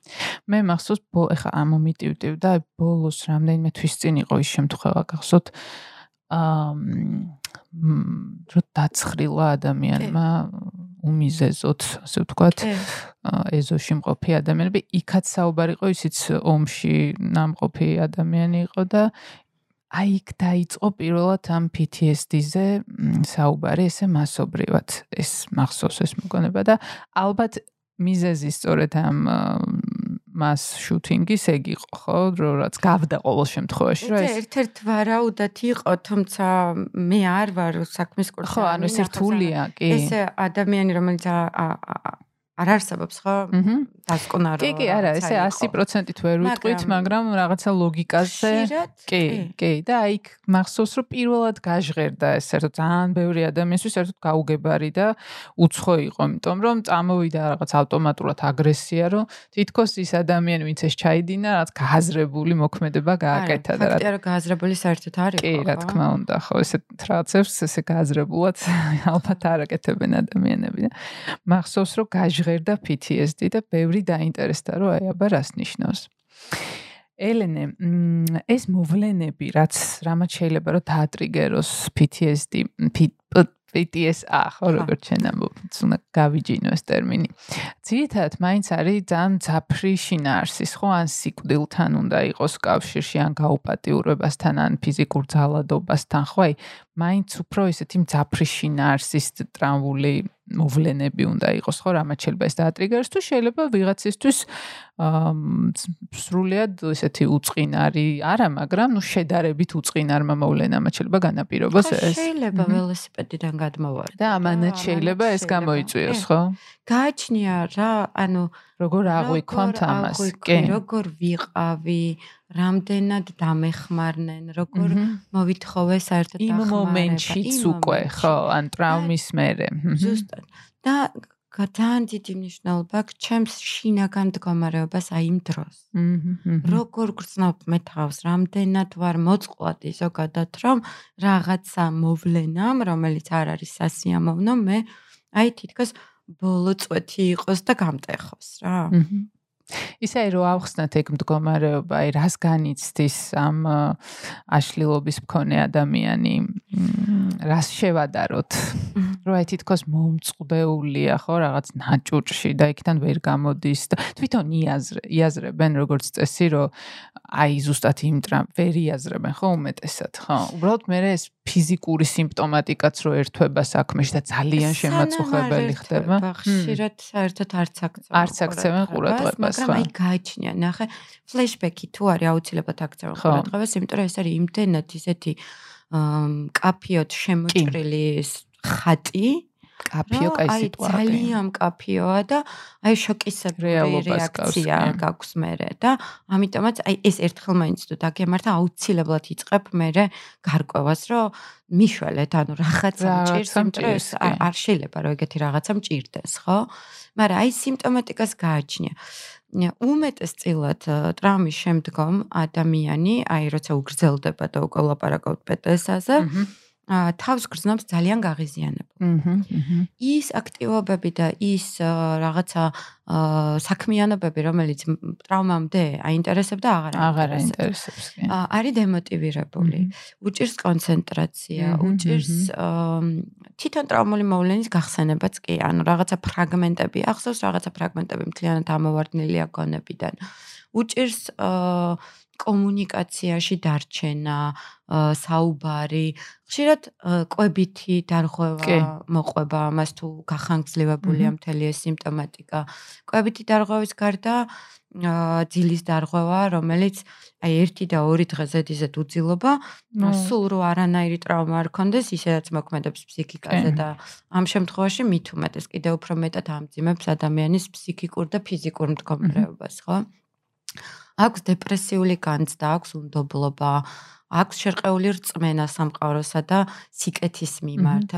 მე მახსოვს, ეხა ამ მომიტივდივ და ბოლოს რამდენიმე თვის წინ იყო ის შემთხვევა, გახსოვთ აა რო დაცხრილა ადამიანმა უმიზეზოთ, ასე ვთქვათ, ეზოში მყოფი ადამიანები, იქაც საუბარი იყო, ისიც ომში ნამყოფი ადამიანი იყო და აი იქ დაიწყო პირველად ამ PTSD-ზე საუბარი, ესე მასობრივად. ეს მახსოვს ეს მოგონება და ალბათ მიზეზი სწორედ ამ მას შუთინგის ეგ იყო, ხო, რაც გავდა ყოველ შემთხვევაში, რომ ეს ერთ-ერთ ვარაუდად იყო, თუმცა მე არ ვარ საქმის კურსი. ხო, ანუ ეს რთულია, კი. ეს ადამიანი, რომელიც არ არსებობს ხო? დასკვნარო. კი, კი, არა, ესე 100%-ით ვერ ვიტყვით, მაგრამ რაღაცა ლოგიკაზე. კი, კი, და აი მახსოვს, რომ პირველად გაჟღერდა ეს საერთოდ ძალიან ბევრი ადამიანისთვის საერთოდ გაუგებარი და უცხო იყო, იმიტომ რომ წამოვიდა რაღაც ავტომატურად აგრესია, რომ თითქოს ის ადამიანი, ვინც ეს ჩაიდინა, რაღაც გააზრებული მოქმედება გააკეთა და რა. ფაქტია, რომ გააზრებული საერთოდ არ იყო. კი, რა თქმა უნდა, ხო, ესე რაღაცებს ესე გააზრებულად ალბათ არ აკეთებენ ადამიანები და მახსოვს, რომ გაჟღერდა ჟღერდა PTSD და ბევრი დაინტერესდა რომ აი აბა რას ნიშნავს. ელენე, ეს მოვლენები, რაც რამაც შეიძლება რომ დაატრიგეროს PTSD, PTSA, ხო, როგორც ჩვენ ამბობთ, უნდა გავიჯინო ეს ტერმინი. ძირითადად მაინც არის ძალიან ძაფრი შინაარსის, ხო, ან სიკვდილთან უნდა იყოს კავშირში, ან გაუპატიურებასთან, ან ფიზიკურ ძალადობასთან, ხო, აი, მაინც უფრო ესეთი ძაფრი შინაარსის ტრამვული მოვლენები უნდა იყოს ხო? რამაც შეიძლება ეს დაატრიგეროს თუ შეიძლება ვიღაცისთვის სრულიად ესეთი უצინარი არა მაგრამ ნუ შედარებით უצინარმა მოვლენამ შეიძლება განაპირობოს ეს შეიძლება ველოსიპედიდან გადმოვარ და ამანაც შეიძლება ეს გამოიწვიოს ხო? გააჩნია რა ანუ როგორ აღვიქვამთ ამას კი როგორ ვიყავი რამდენად დამეხმარნენ როგორ მოვითხოვე საერთოდ იმ მომენტშიც უკვე ხო ან ტრაუმის მერე ზუსტად. და ძალიან დიდი მნიშვნელობა აქვს ჩემს შინაგან მდგომარეობას აი იმ დროს. როგორ გრძნობ მე თავს, რამდენად ვარ მოწყვლადი ზოგადად, რომ რაღაცა მოვლენამ, რომელიც არ არის სასიამოვნო, მე აი თითქოს ბოლო წვეთი იყოს და გამტეხოს რა. ისე რომ ავხსნათ ეგ მდგომარეობა, აი რას განიცდის ამ აშლილობის მქონე ადამიანი, რას შევადაროთ? რომ აი თითქოს მომწყდეულია ხო რაღაც ნაჭუჭში და იქიდან ვერ გამოდის და თვითონ იაზრე იაზრებენ როგორც წესი რომ აი ზუსტად იმ ტრამ ვერ იაზრებენ ხო უმეტესად ხო. უბრალოდ მე ეს ფიზიკური სიმპტომატიკაც რო ერთვება საქმეში და ძალიან შემაწუხებელი ხდება. ხშირად საერთოდ არც აქცევენ არც აქცევენ ყურადღებას მაგრამ აი გააჩნია ნახე ფლეშბექი თუ არის აუცილებლად აქცევენ ყურადღებას იმიტომ რომ ეს არის იმდენად ისეთი კაფიოთ შემოჭრილი ხატი კაფიო კაი სიტუაცია. აი ძალიან კაფიოა და აი შოკისაგრე რეაქცია გაქვს მერე და ამიტომაც აი ეს ერთხელ მაინც თუ დაგემართა აუცილებლად იწებ მერე გარკვევას რომ მიშველეთ ანუ რაღაცა მჭირს იმიტომ ეს არ შეიძლება რომ ეგეთი რაღაცა მჭირდეს ხო? მაგრამ აი სიმპტომატიკას გააჩნია. აა უმეტესწილად ტრამის შემდგომ ადამიანი აი როცა უგრძელდება და უკვე ლაპარაკობთ პეტესაზე თავს გრძნობს ძალიან გაღიზიანებულ. ის აქტივობები და ის რაღაცა საქმიანობები, რომელიც ტრავმამდე აინტერესებდა, აღარ აღარ აინტერესებს. არის დემოტივირებული. უჭირს კონცენტრაცია, უჭირს თვითონ ტრავმული მოვლენის გახსენებაც კი, ანუ რაღაცა ფრაგმენტები ახსოვს, რაღაცა ფრაგმენტები მთლიანად ამოვარდნილია გონებიდან. უჭირს კომუნიკაციაში დარჩენა, საუბარი, ხშირად ყვებითი დარღვევა მოყვება ამას თუ გახანგრძლივებულია მთელი ეს სიმპტომატიკა. ყვებითი დარღვევის გარდა ძილის დარღვევა, რომელიც აი ერთი და ორი დღე ზედიზედ უძილობა, სულ რო არანაირი ტრავმა არ კონდეს, ისედაც მოქმედებს ფსიქიკაზე და ამ შემთხვევაში მით უმეტეს კიდევ უფრო მეტად ამძიმებს ადამიანის ფსიქიკურ და ფიზიკურ მდგომარეობას, ხო? აქვს დეპრესიული განცდა, აქვს უნდობლობა, აქვს შერყეული რწმენა სამყაროსა და სიკეთის მიმართ.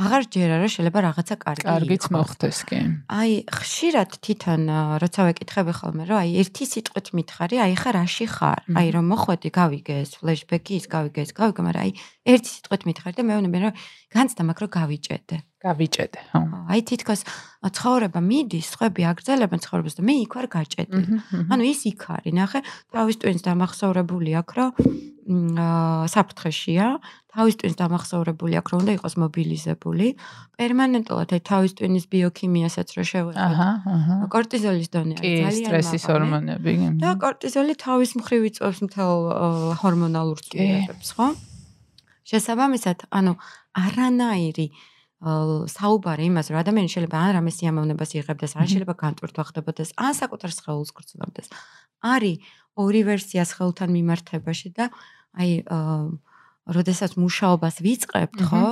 აღარ ჯერა რომ შეიძლება რაღაცა კარგი იყოს. კარგიც მოხდეს კი. აი, ხშირად თვითონ როცა ვეკითხები ხოლმე, რომ აი ერთი სიტყვით მითხარი, აი ხა რაში ხარ? აი რომ მოხვედი, გავიგე ეს ფლეშბექი, ის გავიგე ეს, გავიგე, მაგრამ აი ერთი სიტყვით მითხარი და მე ვნები რომ განცდა მაქვს რომ გავიჭედე. გავიჭედე, ხო. აი თითქოს ცხოვრება მიდის, ხები აგრძელებენ ცხოვრებას და მე იქ ვარ გაჭედი. ანუ ის იქ არის, ნახე, თავის ტვინს დამახსოვრებული აქ, რომ საფრთხეშია, თავის ტვინს დამახსოვრებული აქ, რომ უნდა იყოს მობილიზებული. პერმანენტულად აი თავის ტვინის ბიოქიმიასაც რო შევეხო. აჰა, აჰა. კორტიზოლის დონე არის ძალიან სტრესის ჰორმონები. და კორტიზოლი თავის მხრივ იწვევს მთელ ჰორმონალურ წვირებებს, ხო? შესაბამისად, ანუ არანაირი საუბარი იმას, რომ ადამიანი შეიძლება ან რამე სიამოვნებას იღებდეს, ან შეიძლება განტვირთვა ხდებოდეს, ან საკუთარ სხეულს გრძნობდეს. არის ორი ვერსია სხეულთან მიმართებაში და აი როდესაც მუშაობას ვიწყებთ, ხო?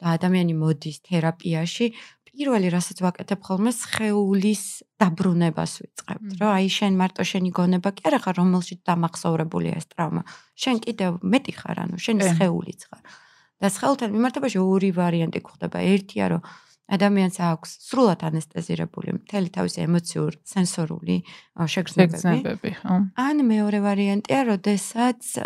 და ადამიანი მოდის თერაპიაში, პირველი რასაც ვაკეთებ ხოლმე სხეულის დაბრუნებას ვიწყებთ, რომ აი შენ მარტო შენი გონება კი არა ხარ, რომელშიც დამახსოვრებულია ეს ტრავმა. შენ კიდევ მეტი ხარ, ანუ შენი სხეულიც ხარ. და სხეულთან მიმართებაში ორი ვარიანტი გვხდება. ერთია რომ ადამიანს აქვს სრულად ანესტეზირებული მთელი თავისი ემოციურ სენსორული შეგრძნებები. ან მეორე ვარიანტია, როდესაც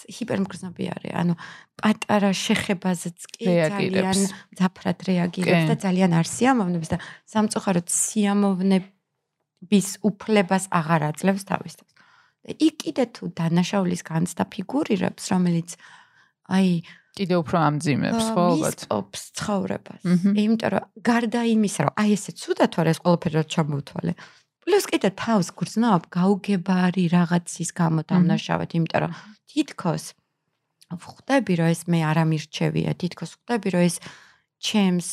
ჰიპერმგრძნობი არის, ანუ პატარა შეხებაზეც კი ძალიან ძაფრად რეაგირებს და ძალიან არ სიამოვნებს და სამწუხაროდ სიამოვნების უფლებას აღარ აძლევს თავის თავს. და იქ კიდე თუ დანაშაულის განცდა ფიგურირებს, რომელიც აი კიდე უფრო ამძიმებს ხო ალბათ. ოპს ცხოვრებას. იმიტომ რომ გარდა იმისა რომ აი ესე ცუდად ვარ ეს ყველაფერი რა ჩამოვთვალე პლუს კიდე თავს გრძნობ გაუგებარი რაღაცის გამო დამნაშავეთ იმიტომ რომ თითქოს ხვდები რომ ეს მე არ ამირჩევია თითქოს ხვდები რომ ეს ჩემს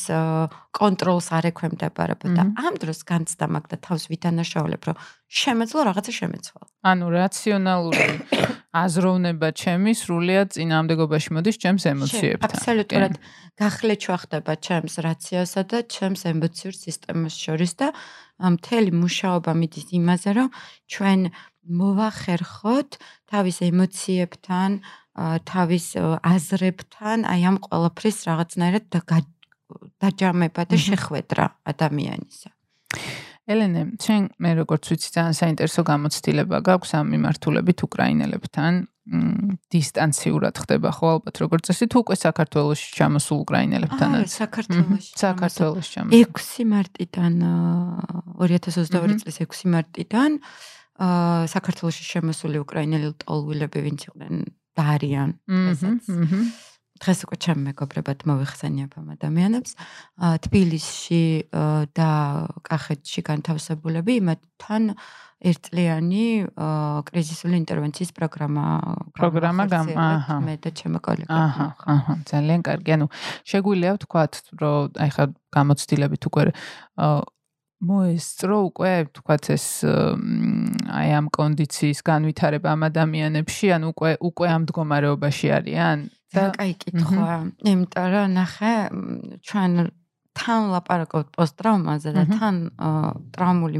კონტროლს არ ექვემდებარება და ამ დროს განცდა მაგ და თავს ვითანაშაულებ რომ შემეძლო რაღაცა შემეცვალ. ანუ რაციონალური აზროვნება ჩემი სრულიად წინამდებობაში მოდის ჩემს ემოციებთან. აბსოლუტურად გახლეჩვა ხდება ჩემს რაციოსა და ჩემს ემოციურ სისტემას შორის და მთელი მუშაობა მიდის იმაზე რომ ჩვენ მოვახერხოთ თავის ემოციებთან თავის აზრებთან აი ამ ყველაფრის რაღაცნაირად და დაჯამება და შეხვედრა ადამიანისა. ელენე, ჩვენ მე როგორც ვიცი, ძალიან საინტერესო გამოცდილება გაქვს ამ მიმართულებით უკრაინელებთან. დისტანციურად ხდება ხო ალბათ როგორც წესი თუ უკვე საქართველოსში ჩამოსულ უკრაინელებთანაც. აა, საქართველოსში. საქართველოსში ჩამოსულ. 6 მარტიდან 2022 წლის 6 მარტიდან აა საქართველოსში შემოსული უკრაინელი ტოლვილები ვინც იყვნენ და არიან ესეც. აჰა. დღეს უკვე ჩემ მეგობრებად მოვიხსენიებ ამ ადამიანებს. თბილისში და კახეთში განთავსებულები იმათთან ერთლიანი კრიზისული ინტერვენციის პროგრამა პროგრამა გამ აჰა. მე და ჩემო კოლეგა აჰა აჰა ძალიან კარგი. ანუ შეგვიძლია ვთქვათ რომ აი ხა გამოცდილებით უკვე მოესწრო უკვე თქვათ ეს აი ამ კონდიციის განვითარება ამ ადამიანებში ან უკვე უკვე ამ მდგომარეობაში არიან და კაი კითხვა იმიტომ რომ ნახე ჩვენ თან ლაპარაკობთ პოსტტრაუმაზე და თან ტრაუმული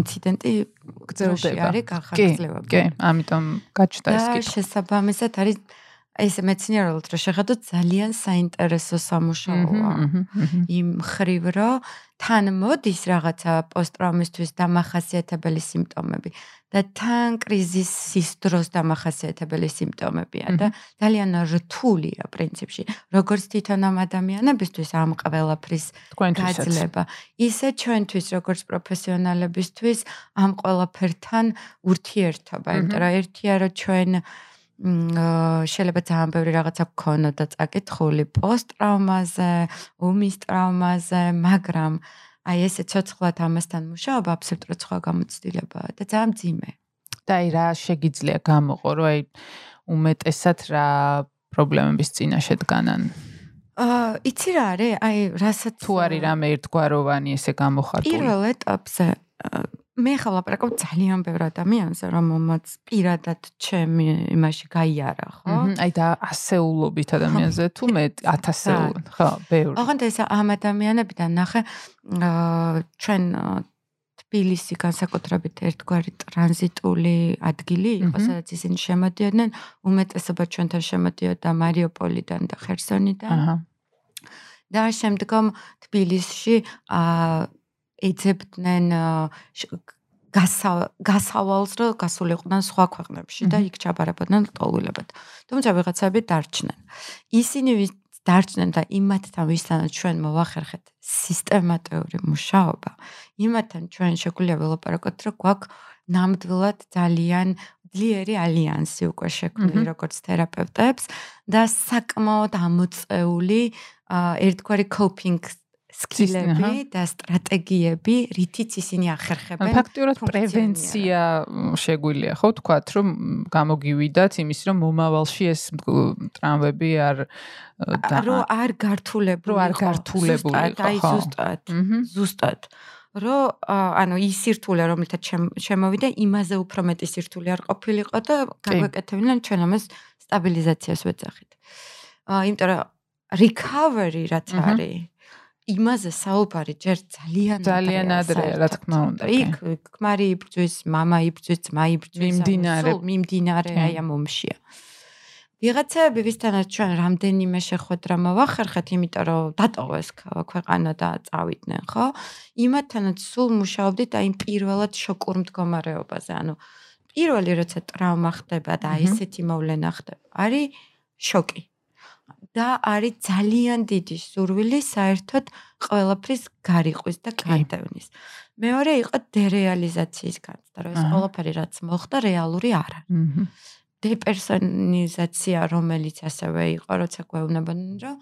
ინციდენტი გრძელდება არის გახარჯლება კი ამიტომ გაჩნდა ეს კითხვა. და შესაბამისად არის ეს მეცნიერულად რო შეხედოთ ძალიან საინტერესო სამუშაოა. იმ ხრივ რომ თან მოდის რაღაცა პოსტტრაუმისთვის დამახასიათებელი სიმპტომები და თან კრიზისის დროს დამახასიათებელი სიმპტომებია და ძალიან რთულია პრინციპში როგორც თვითონ ამ ადამიანებისთვის ამ ყველაფრის გაძლება. ისე ჩვენთვის როგორც პროფესიონალებისთვის ამ ყველაფერთან ურთიერთობა. იმიტომ რომ ერთია რომ ჩვენ შეიძლება ძალიან ბევრი რაღაცა გქონოდა და წაკითხული პოსტტრაუმაზე, ომის ტრაუმაზე, მაგრამ აი ესე ცოცხლად ამასთან მუშაობა აბსოლუტურად სხვა გამოცდილებაა და ძალიან ძიმე. და აი რა შეგიძლია გამოყო, რომ აი უმეტესად რა პრობლემების წინაშე დგანან? აა იცი რა არის? აი რასაც თუ არის რამე ერთგვაროვანი ესე გამოხატული. პირველ ეტაპზე მე ხა ლაპარაკობ ძალიან ბევრ ადამიანზე, რომელმაც პირადად ჩემი იმაში გაიარა, ხო? აი და ასეულობით ადამიანზე თუ მე 1000-ეულ, ხო, ბევრი. ოღონდ ეს ამ ადამიანებიდან ნახე, აა ჩვენ თბილისი განსაკუთრებით ერთგვარი ტრანზიტული ადგილი იყო, სადაც ისინი შემოდიოდნენ, უმეტესობა ჩვენთან შემოდიოდა მარიუპოლიდან და ხერსონიდან. აჰა. და შემდგომ თბილისში აა ეძებდნენ გასავალს რო გასულიყვნენ სხვა ქვეყნებში და იქ ჩაბარებოდნენ ლტოლვილებად. თუმცა ვიღაცები დარჩნენ. ისინი ვის დარჩნენ და იმათთან ვისთანაც ჩვენ მოვახერხეთ სისტემატიური მუშაობა, იმათთან ჩვენ შეგვიძლია ველაპარაკოთ, რომ გვაქვს ნამდვილად ძალიან ძლიერი ალიანსი უკვე შექმნილი როგორც თერაპევტებს და საკმაოდ ამოწეული ერთგვარი coping სკილები და სტრატეგიები, რითიც ისინი ახერხებენ. ფაქტიურად პრევენცია შეგვიძლია, ხო, თქვათ, რომ გამოგივიდათ იმის, რომ მომავალში ეს ტრამვები არ რო არ გართულებული, რო არ გართულებული ხო. აი ზუსტად. ზუსტად. რო ანუ ის სირთულე რომელთაც შემოვიდა იმაზე უფრო მეტი სირთულე არ ყოფილიყო და გაგვეკეთებინან ჩვენ ამას სტაბილიზაციას ვეძახით. აა იმიტომ რომ recovery რაც არის იმაზე საუბარი ჯერ ძალიან ძალიან ადრეა რა თქმა უნდა. იქ ქმარი იბრძვის, მამა იბრძვის, ძმა იბრძვის, მიმდინარე, მიმდინარე აი ამ ომშია. ვიღაცები, ვისთანაც ჩვენ რამდენიმე შეხვედრა მოვახერხეთ, იმიტომ რომ დატოვეს ქვეყანა და წავიდნენ, ხო? იმათანაც სულ მუშაობდით აი პირველად შოკურ მდგომარეობაზე, ანუ პირველი როცა ტრავმა ხდება და ესეთი მოვლენა ხდება, არის შოკი. და არის ძალიან დიდი სურვილი საერთოდ ყველაფრის გარიყვის და განდევნის. მეორე იყო დერეალიზაციის განცდა, რომ ეს ყველაფერი რაც მოხდა რეალური არ არის. დეპერსონალიზაცია, რომელიც ასევე იყო, როცა გვეუბნებოდნენ, რომ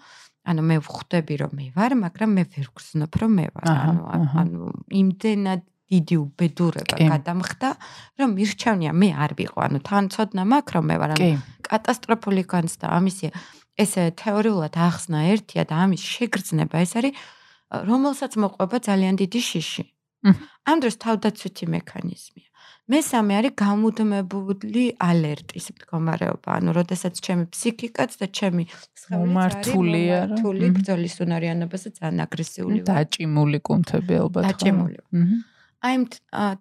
ანუ მე ვხვდები რომ მე ვარ, მაგრამ მე ვერ გრძნობ რომ მე ვარ. ანუ ანუ იმდენად დიდი უბედურება გადამხდა, რომ მირჩევნია მე არ ვიყო. ანუ თან ცოდნა მაქვს რომ მე ვარ, ანუ კატასტროფული განცდა ამისია. ესე თეორიულად ახსნა ერთია და ამის შეგრძნება ეს არის რომელსაც მოყვება ძალიან დიდი შიში. ამ დროს თავდაცვითი მექანიზმია. მესამე არის გამუდმებული ალერტის მდგომარეობა, ანუ როდესაც ჩემი ფსიქიკაც და ჩემი სხეული მართული ბრძოლის უნარიანობაზე ძალიან აგრესიული და დაჭიმული კუნთები ალბათ. დაჭიმული. აი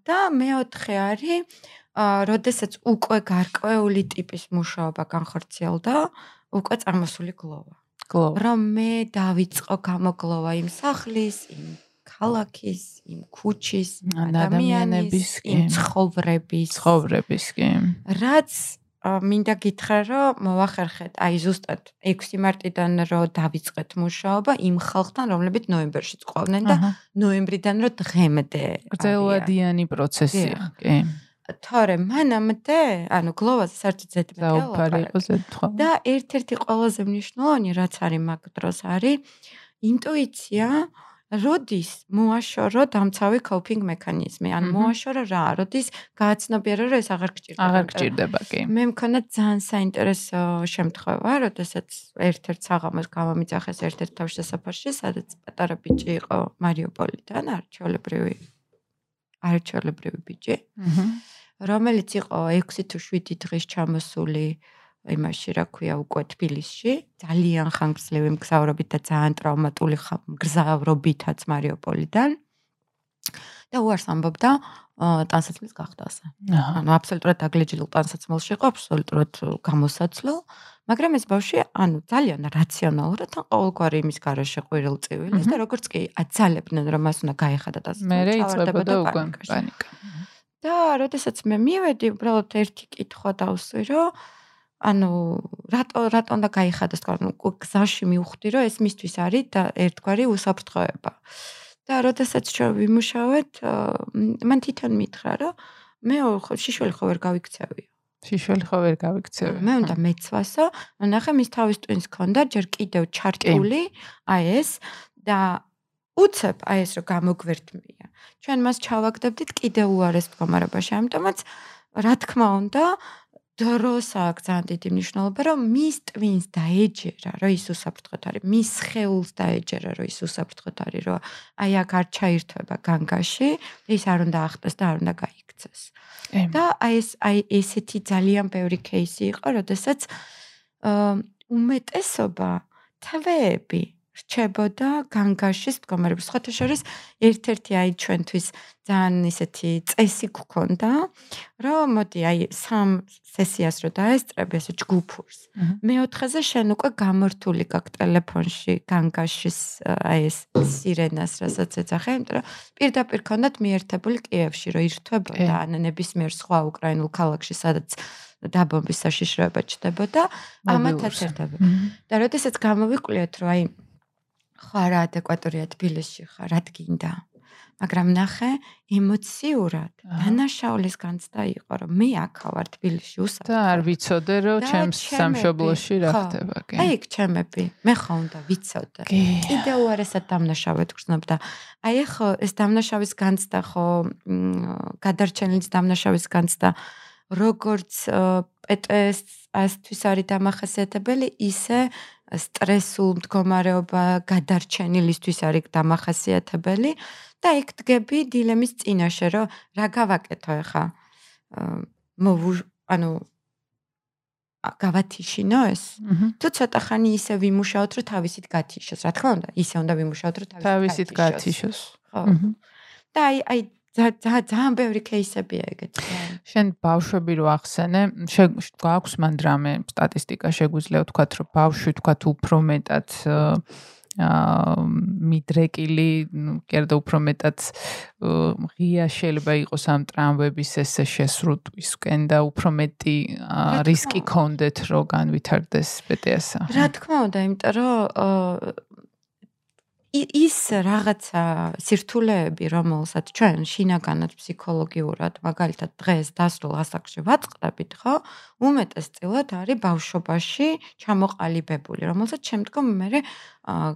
და მეოთხე არის როდესაც უკვე გარკვეული ტიპის მუშაობა განხორციელდა, უკვე წარმოსული გლოვა. გლოვა. რომ მე დავიწყო გამოგლოვა იმ სახლის, იმ ქალაქის, იმ ქუჩის, ადამიანების, იმ ცხოვრების, ცხოვრების კი. რაც მინდა გითხრა, რომ მოახერხეთ, აი ზუსტად 6 მარტიდან რო დავიწყეთ მუშაობა იმ ხალხთან, რომლებიც ნოემბერში წყვავდნენ და ნოემბრიდან რო დღემდე. გრძელვადიანი პროცესია, კი. თორე მანამდე, ანუ გლოვაზე საერთოდ ზედმეტი და ერთ-ერთი ყველაზე მნიშვნელოვანი რაც არის მაგ დროს არის ინტუიცია, როდის მოაშორო დამცავი coping მექანიზმი, ანუ მოაშორო რა, როდის გააცნობიერო რომ ეს აღარ გჭირდება. აღარ გჭირდება, კი. მე მქონდა ძალიან საინტერესო შემთხვევა, როდესაც ერთ-ერთ საღამოს გამომიწახეს ერთ-ერთ თავშესაფარში, სადაც პატარა ბიჭი იყო მარიუპოლიდან, არჩეულებრივი არჩეულებრივი ბიჭი. აჰა. რომელიც იყო 6 თუ 7 დღის ჩამოსული იმაში, რა ქვია, უკვე თბილისში, ძალიან ხანგრძლივი მგზავრობით და ძალიან ტრავმატული მგზავრობითაც მარიუპოლიდან. და უარს ამბობდა ტანსაცმლის გახდასა. ანუ აბსოლუტურად აგლეჯილ ტანსაცმელში იყო, აბსოლუტურად გამოსაცლო, მაგრამ ეს ბავშვი, ანუ ძალიან რაციონალურად თან ყოველგვარი იმის garaშე ყვირილწივილის და როგორც კი აცალებდნენ რომ მას უნდა გაეხადა ტანსაცმელი. მე რეიცებოდა უკვე პანიკა. და როდესაც მე მივედი, უბრალოდ ერთი კითხვა დავსვი, რომ ანუ რატო რატო უნდა გაიხადოს თქვა, ნუ გზაში მივხვდი, რომ ეს მისთვის არის და ერთგვარი უსაფრთხოება. და როდესაც ჩვენ ვიმუშავეთ, მან თვითონ მითხრა, რომ მე შიშველი ხო ვერ გავიქცევი. შიშველი ხო ვერ გავიქცევი. მე უნდა მეცვასო, ნახე მის თავის ტვინს ქონდა ჯერ კიდევ ჩარტული, აი ეს და უცებ აი ეს რომ გამოგვერთმია. ჩვენ მას ჩავაგდებდით კიდევ უარეს მდგომარეობაში, ამიტომაც რა თქმა უნდა დროს აქვს ძალიან დიდი მნიშვნელობა, რომ მის ტვინს დაეჯერა, რომ ის უსაფრთხოდ არის, მის ხეულს დაეჯერა, რომ ის უსაფრთხოდ არის, რომ აი აქ არ ჩაირთვება განგაში, ის არ უნდა ახტეს და არ უნდა გაიქცეს. და აი ეს აი ესეთი ძალიან ბევრი кейსი იყო, როდესაც უმეტესობა თვეები რჩებოდა განგაშის მდგომარეობის. სხვათა შორის ერთ-ერთი აი ჩვენთვის ძალიან ისეთი წესი გქონდა, რომ მოდი აი სამ სესიას რო დაესწრები ესე ჯგუფურს. მეოთხეზე შენ უკვე გამორთული გაქვს ტელეფონში განგაშის აი ეს სირენას, რასაც ეძახე, იმიტომ რომ პირდაპირ ქონდათ მიერთებული კიევში, რომ ირთვებოდა ან ნებისმიერ სხვა უკრაინულ ქალაქში, სადაც დაბომბის საშიშროება ჩდებოდა, ამათაც ერთად. და როდესაც გამოვიკვლიოთ, რომ აი ხარ ადეკვატურია თბილისში ხარ, რა გინდა? მაგრამ ნახე, ემოციურად დანაშაულის განცდა იყო, რომ მე აქ ვარ თბილისში უსაფრთხო. და არ ვიცოდე, რომ ჩემს სამშობლოში რა ხდება, კი. აი, ჩემები, მე ხო უნდა ვიცოდე. კიდე უარესად დამნაშავედ გრძნობ და აი ხო ეს დამნაშავის განცდა ხო გადარჩენილის დამნაშავის განცდა როგორც პეტესთვის არის დამახასიათებელი, ისე სტრესულ მდგომარეობა გადარჩენილისთვის არის დამახასიათებელი და იქ დგები დილემის წინაშე, რომ რა გავაკეთო ახლა? მოვუ ანუ გავათიშინო ეს? თუ ცოტა ხანი ისე ვიმუშაოთ, რომ თავისით გათიშოს, რა თქმა უნდა, ისე უნდა ვიმუშაოთ, რომ თავისით გათიშოს. ხო. და აი აი ძალიან ბევრი кейსებია ეგეც. შენ ბავშვები რო ახსენე, გვაქვს მან რამე სტატისტიკა შეგვიძლია ვთქვათ, რომ ბავშვი ვთქვათ უფრო მეტად აა მიდრეკილი, კიდე უფრო მეტად ღია შეიძლება იყოს ამ ტრამვების ესე შესრუტვისკენ და უფრო მეტი რისკი ქონდეთ რომ განვითარდეს BTS-ა. რა თქმა უნდა, იმიტომ რომ ის რაღაცა სირთულეები, რომელსაც ჩვენ შინაგანად ფსიქოლოგიურად, მაგალითად დღეს დასრულ ასაკში ვაწყდებით, ხო? უმეტესწილად არის ბავშვობაში ჩამოყალიბებული, რომელსაც შემდგომ მე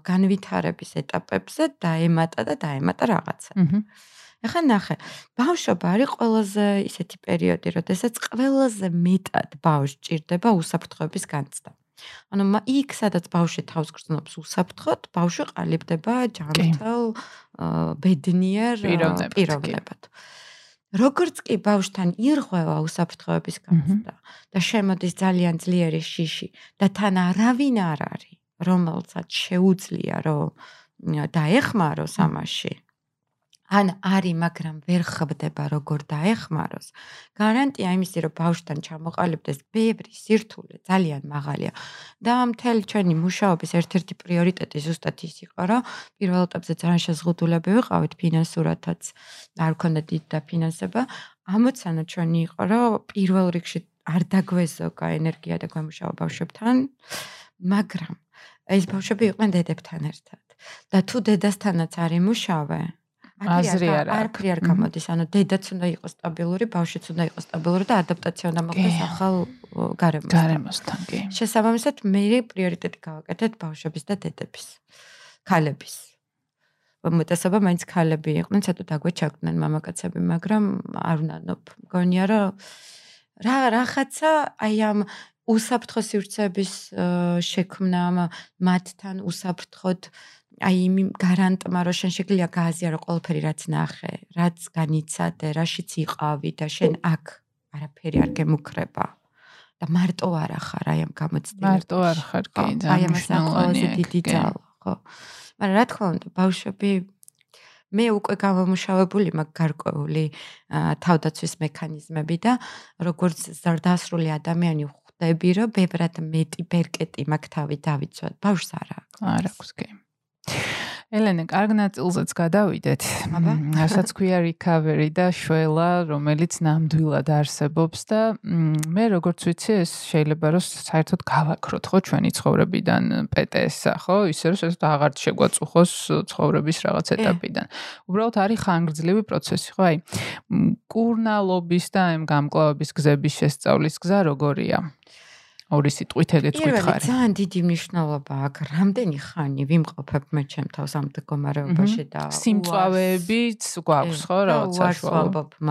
განვითარების ეტაპებზე დაემატა და დაემატა რაღაცა. ახლა ნახე, ბავშვობა არის ყველაზე ისეთი პერიოდი, როდესაც ყველაზე მეტად ბავშვს ჭირდება უსაფრთხოების განცდა. ანუ იქ სადაც ბავშვი თავს გრძნობს უსაფრთხოდ, ბავშვი ყალიბდება ჯანმრთელ ბედნიერ პიროვნებად. როგორც კი ბავშვთან ირღვევა უსაფრთხოების განცდა და შემოდის ძალიან ძლიერი შიში და თან არავინ არ არის, რომელსაც შეუძლია რომ დაეხმაროს ამაში, ან არის, მაგრამ ვერ ხდება როგორ დაეხმაროს. გარანტია იმისი, რომ ბავშვთან ჩამოყალიბდეს ბევრი სირთულე, ძალიან მაღალია. და მთელი ჩვენი მუშაობის ერთ-ერთი პრიორიტეტი ზუსტად ის იყო, რომ პირველ ეტაპზე ძალიან შეზღუდულები ვიყავით ფინანსურათაც, არ ქონდა დიდი დაფინანსება. ამოცანა ჩვენი იყო, რომ პირველ რიგში არ დაგვეზოგა ენერგია და გვემუშავა ბავშვებთან, მაგრამ ეს ბავშვები იყვნენ დედებთან ერთად. და თუ დედასთანაც არ იმუშავე, აზრი არ არის. არაფერი არ გამოდის, ანუ დედაც უნდა იყოს სტაბილური, ბავშვიც უნდა იყოს სტაბილური და ადაპტაცია უნდა მოხდეს ახალ გარემოსთან. გარემოსთან, კი. შესაბამისად, მე პრიორიტეტი გავაკეთეთ ბავშვების და დედების. ქალების. მომეტესობა მაინც ქალები იყვნენ, ცოტა დაგვეჩაგდნენ მამაკაცები, მაგრამ არ უნდანობ. მგონია რომ რა რაღაცა აი ამ უსაფრთხო სივრცეების შექმნა მათთან უსაფრთხოდ აი იმ გარანტმა რომ შენ შეგვიძლია გააზიარო ყველაფერი რაც ნახე, რაც განიცადე, რაშიც იყავი და შენ აქ არაფერი არ გემუქრება. და მარტო არ ახარ აი ამ გამოცდილებას. მარტო არ ხარ კი, აი ამ საკოლოზე დიდი ძალა, ხო. მაგრამ რა თქმა უნდა, ბავშვები მე უკვე გამომუშავებული მაგ გარკვეული თავდაცვის მექანიზმები და როგორც ზრდასრული ადამიანი ხვდები, რომ ბევრად მეტი ბერკეტი მაგ თავი დავიცვათ. ბავშვს არ აქვს. არ აქვს კი. ელენე, კარგ ნაწილზეც გადავიდეთ. აბა, რასაც ქვია recovery და შველა, რომელიც ნამდვილად არსებობს და მე როგორც ვიცი, ეს შეიძლება რომ საერთოდ გავაქროთ ხო ჩვენი ცხოვრებიდან PTS-ა, ხო? ისე რომ საერთოდ აღარ შეგვაწუხოს ცხოვრების რაღაც ეტაპიდან. უბრალოდ არის ხანგრძლივი პროცესი, ხო? აი, კურნალობის და ამ გამკლავების გზების შესწავლის გზა როგორია? ორი სიტყვით ეგეც გითხარი. ძალიან დიდი მნიშვნელობა აქვს. რამდენი ხანი ვიმყოფებ მე ჩემ თავს ამ მდგომარეობაში და სიმწვავეებიც გვაქვს ხო რაღაცა შუა.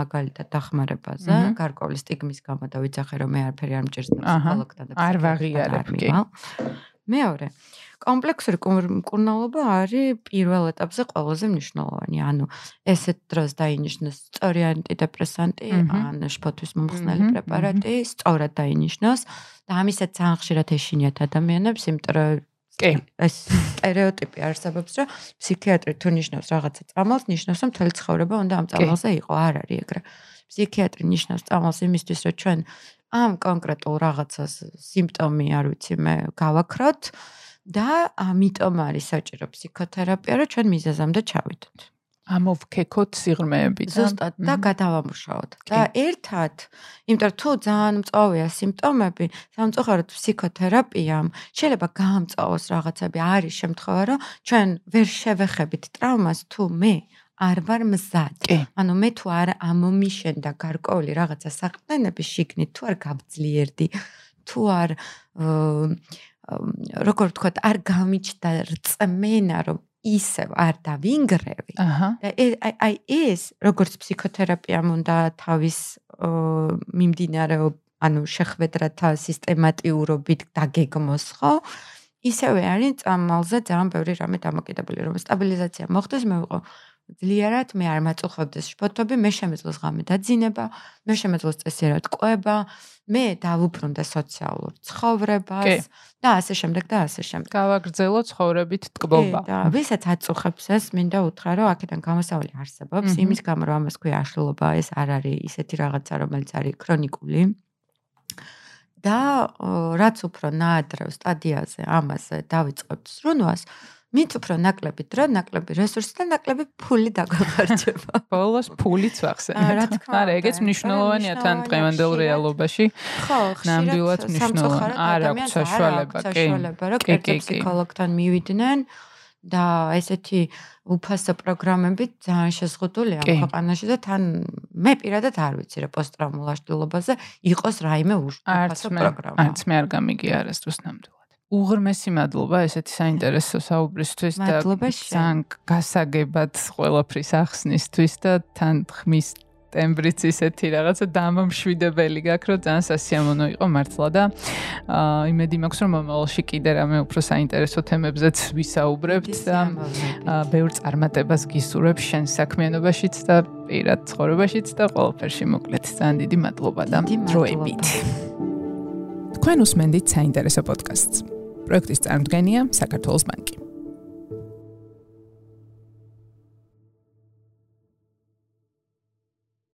მაგალითად დახმარებაზე, გარკვეული სტიგმის გამო და ვიცახე რომ მე არაფერი არ მჭირს და ფსიქოლოგთან და არ ვაღიარებ კი. მეორე, კომპლექსური მკურნალობა არის პირველ ეტაპზე ყველაზე მნიშვნელოვანი, ანუ ესეთ დროს დაინიშნოს სწორი ანტიდეპრესანტი ან შფოთვის მომხსნელი პრეპარატი, სწორად დაინიშნოს და ამისაც ძალიან ხშირად ეშინიათ ადამიანებს, იმიტომ რომ კი, ეს стереოტიპი არსებობს, რომ ფსიქიატრი თუ ნიშნავს რაღაცა წამალს, ნიშნავს, რომ მთელი ცხოვრება უნდა ამ წამალზე იყო, არ არის ეგრე. ფსიქიატრი ნიშნავს წამალს იმისთვის, რომ ჩვენ ამ კონკრეტულ რაღაცას სიმპტომი არ ვიცი მე გავაქროთ და ამიტომ არის საჭირო ფსიქოთერაპია, რომ ჩვენ მიზეზამდე ჩავიდოთ. ამოვქეკოთ სიღრმეები და ზუსტად და გადავამუშაოთ. და ერთად, იმიტომ თუ ძალიან მწოვია სიმპტომები, სამწუხაროდ ფსიქოთერაპიამ შეიძლება გაამწოვოს რაღაცები. არის შემთხვევა, რომ ჩვენ ვერ შევეხებით ტრავმას თუ მე არ ვარ მზად. ანუ მე თუ არ ამომიშენდა გარკვეული რაღაცა საყრდენები შიგნით, თუ არ გავძლიერდი, თუ არ როგორ ვთქვა, არ გამიჩნდა რწმენა, რომ ისევ არ დავინგრევი. და აი აი ეს როგორც ფსიქოთერაპიამ უნდა თავის მიმდინარეობ ანუ შეხვედრათა სისტემატიურობით დაგეგმოს, ხო? ისევე არის წამალზე ძალიან ბევრი რამე დამოკიდებული, რომ სტაბილიზაცია მოხდეს, მე ვიყო ძლიერად მე არ მაწუხებდეს შფოთები, მე შემეძლოს ღამე დაძინება, მე შემეძლოს წესიერად ყვება, მე დავუბრუნდა სოციალურ ცხოვრებას და ასე შემდეგ და ასე შემდეგ. გავაგრძელო ცხოვრებით ტკბობა. და ვისაც აწუხებს ეს, მინდა უთხრა, რომ აქედან გამოსავალი არსებობს, იმის გამო რომ ამას ქვია აშლილობა, ეს არ არის ისეთი რაღაცა, რომელიც არის ქრონიკული. და რაც უფრო ნაადრევ სტადიაზე ამაზე დავიწყებთ სრუნვას, მით უფრო ნაკლები დრო, ნაკლები რესურსი და ნაკლები ფული დაგვახარჯება. ბოლოს ფულიც ვახსენებ. არა, ეგეც მნიშვნელოვანია თან დღევანდელ რეალობაში. ხო, ნამდვილად მნიშვნელოვანია. არა, საშუალება, კი. საშუალება, რომ კეთილ ფსიქოლოგთან მივიდნენ და ესეთი უფასო პროგრამები ძალიან შეზღუდულია ქვეყანაში და თან მე პირადად არ ვიცი რა პოსტტრაუმულ აშლილობაზე იყოს რაიმე უფასო პროგრამა. არც მე არ გამიგია არასდროს ნამდვილად. უღრმესი მადლობა ესეთი საინტერესო საუბრისთვის და ძალიან გასაგებად ყველაფრის ახსნისთვის და თან ხმის ტემბრიც ისეთი რაღაცა დამამშვიდებელი გაქვს რომ ძალიან სასიამოვნო იყო მართლა და აა იმედი მაქვს რომ მომავალში კიდე რამე უფრო საინტერესო თემებზეც ვისაუბრებთ და აა ბევრ წარმატებას გისურვებ შენ საქმიანობაშიც და პირად ცხოვრებაშიც და ყველაფერში მოკლედ ძალიან დიდი მადლობა და დროებით. თქვენ უსმენთ საინტერესო პოდკასტს პროექტის წარმოდგენია საქართველოს ბანკი.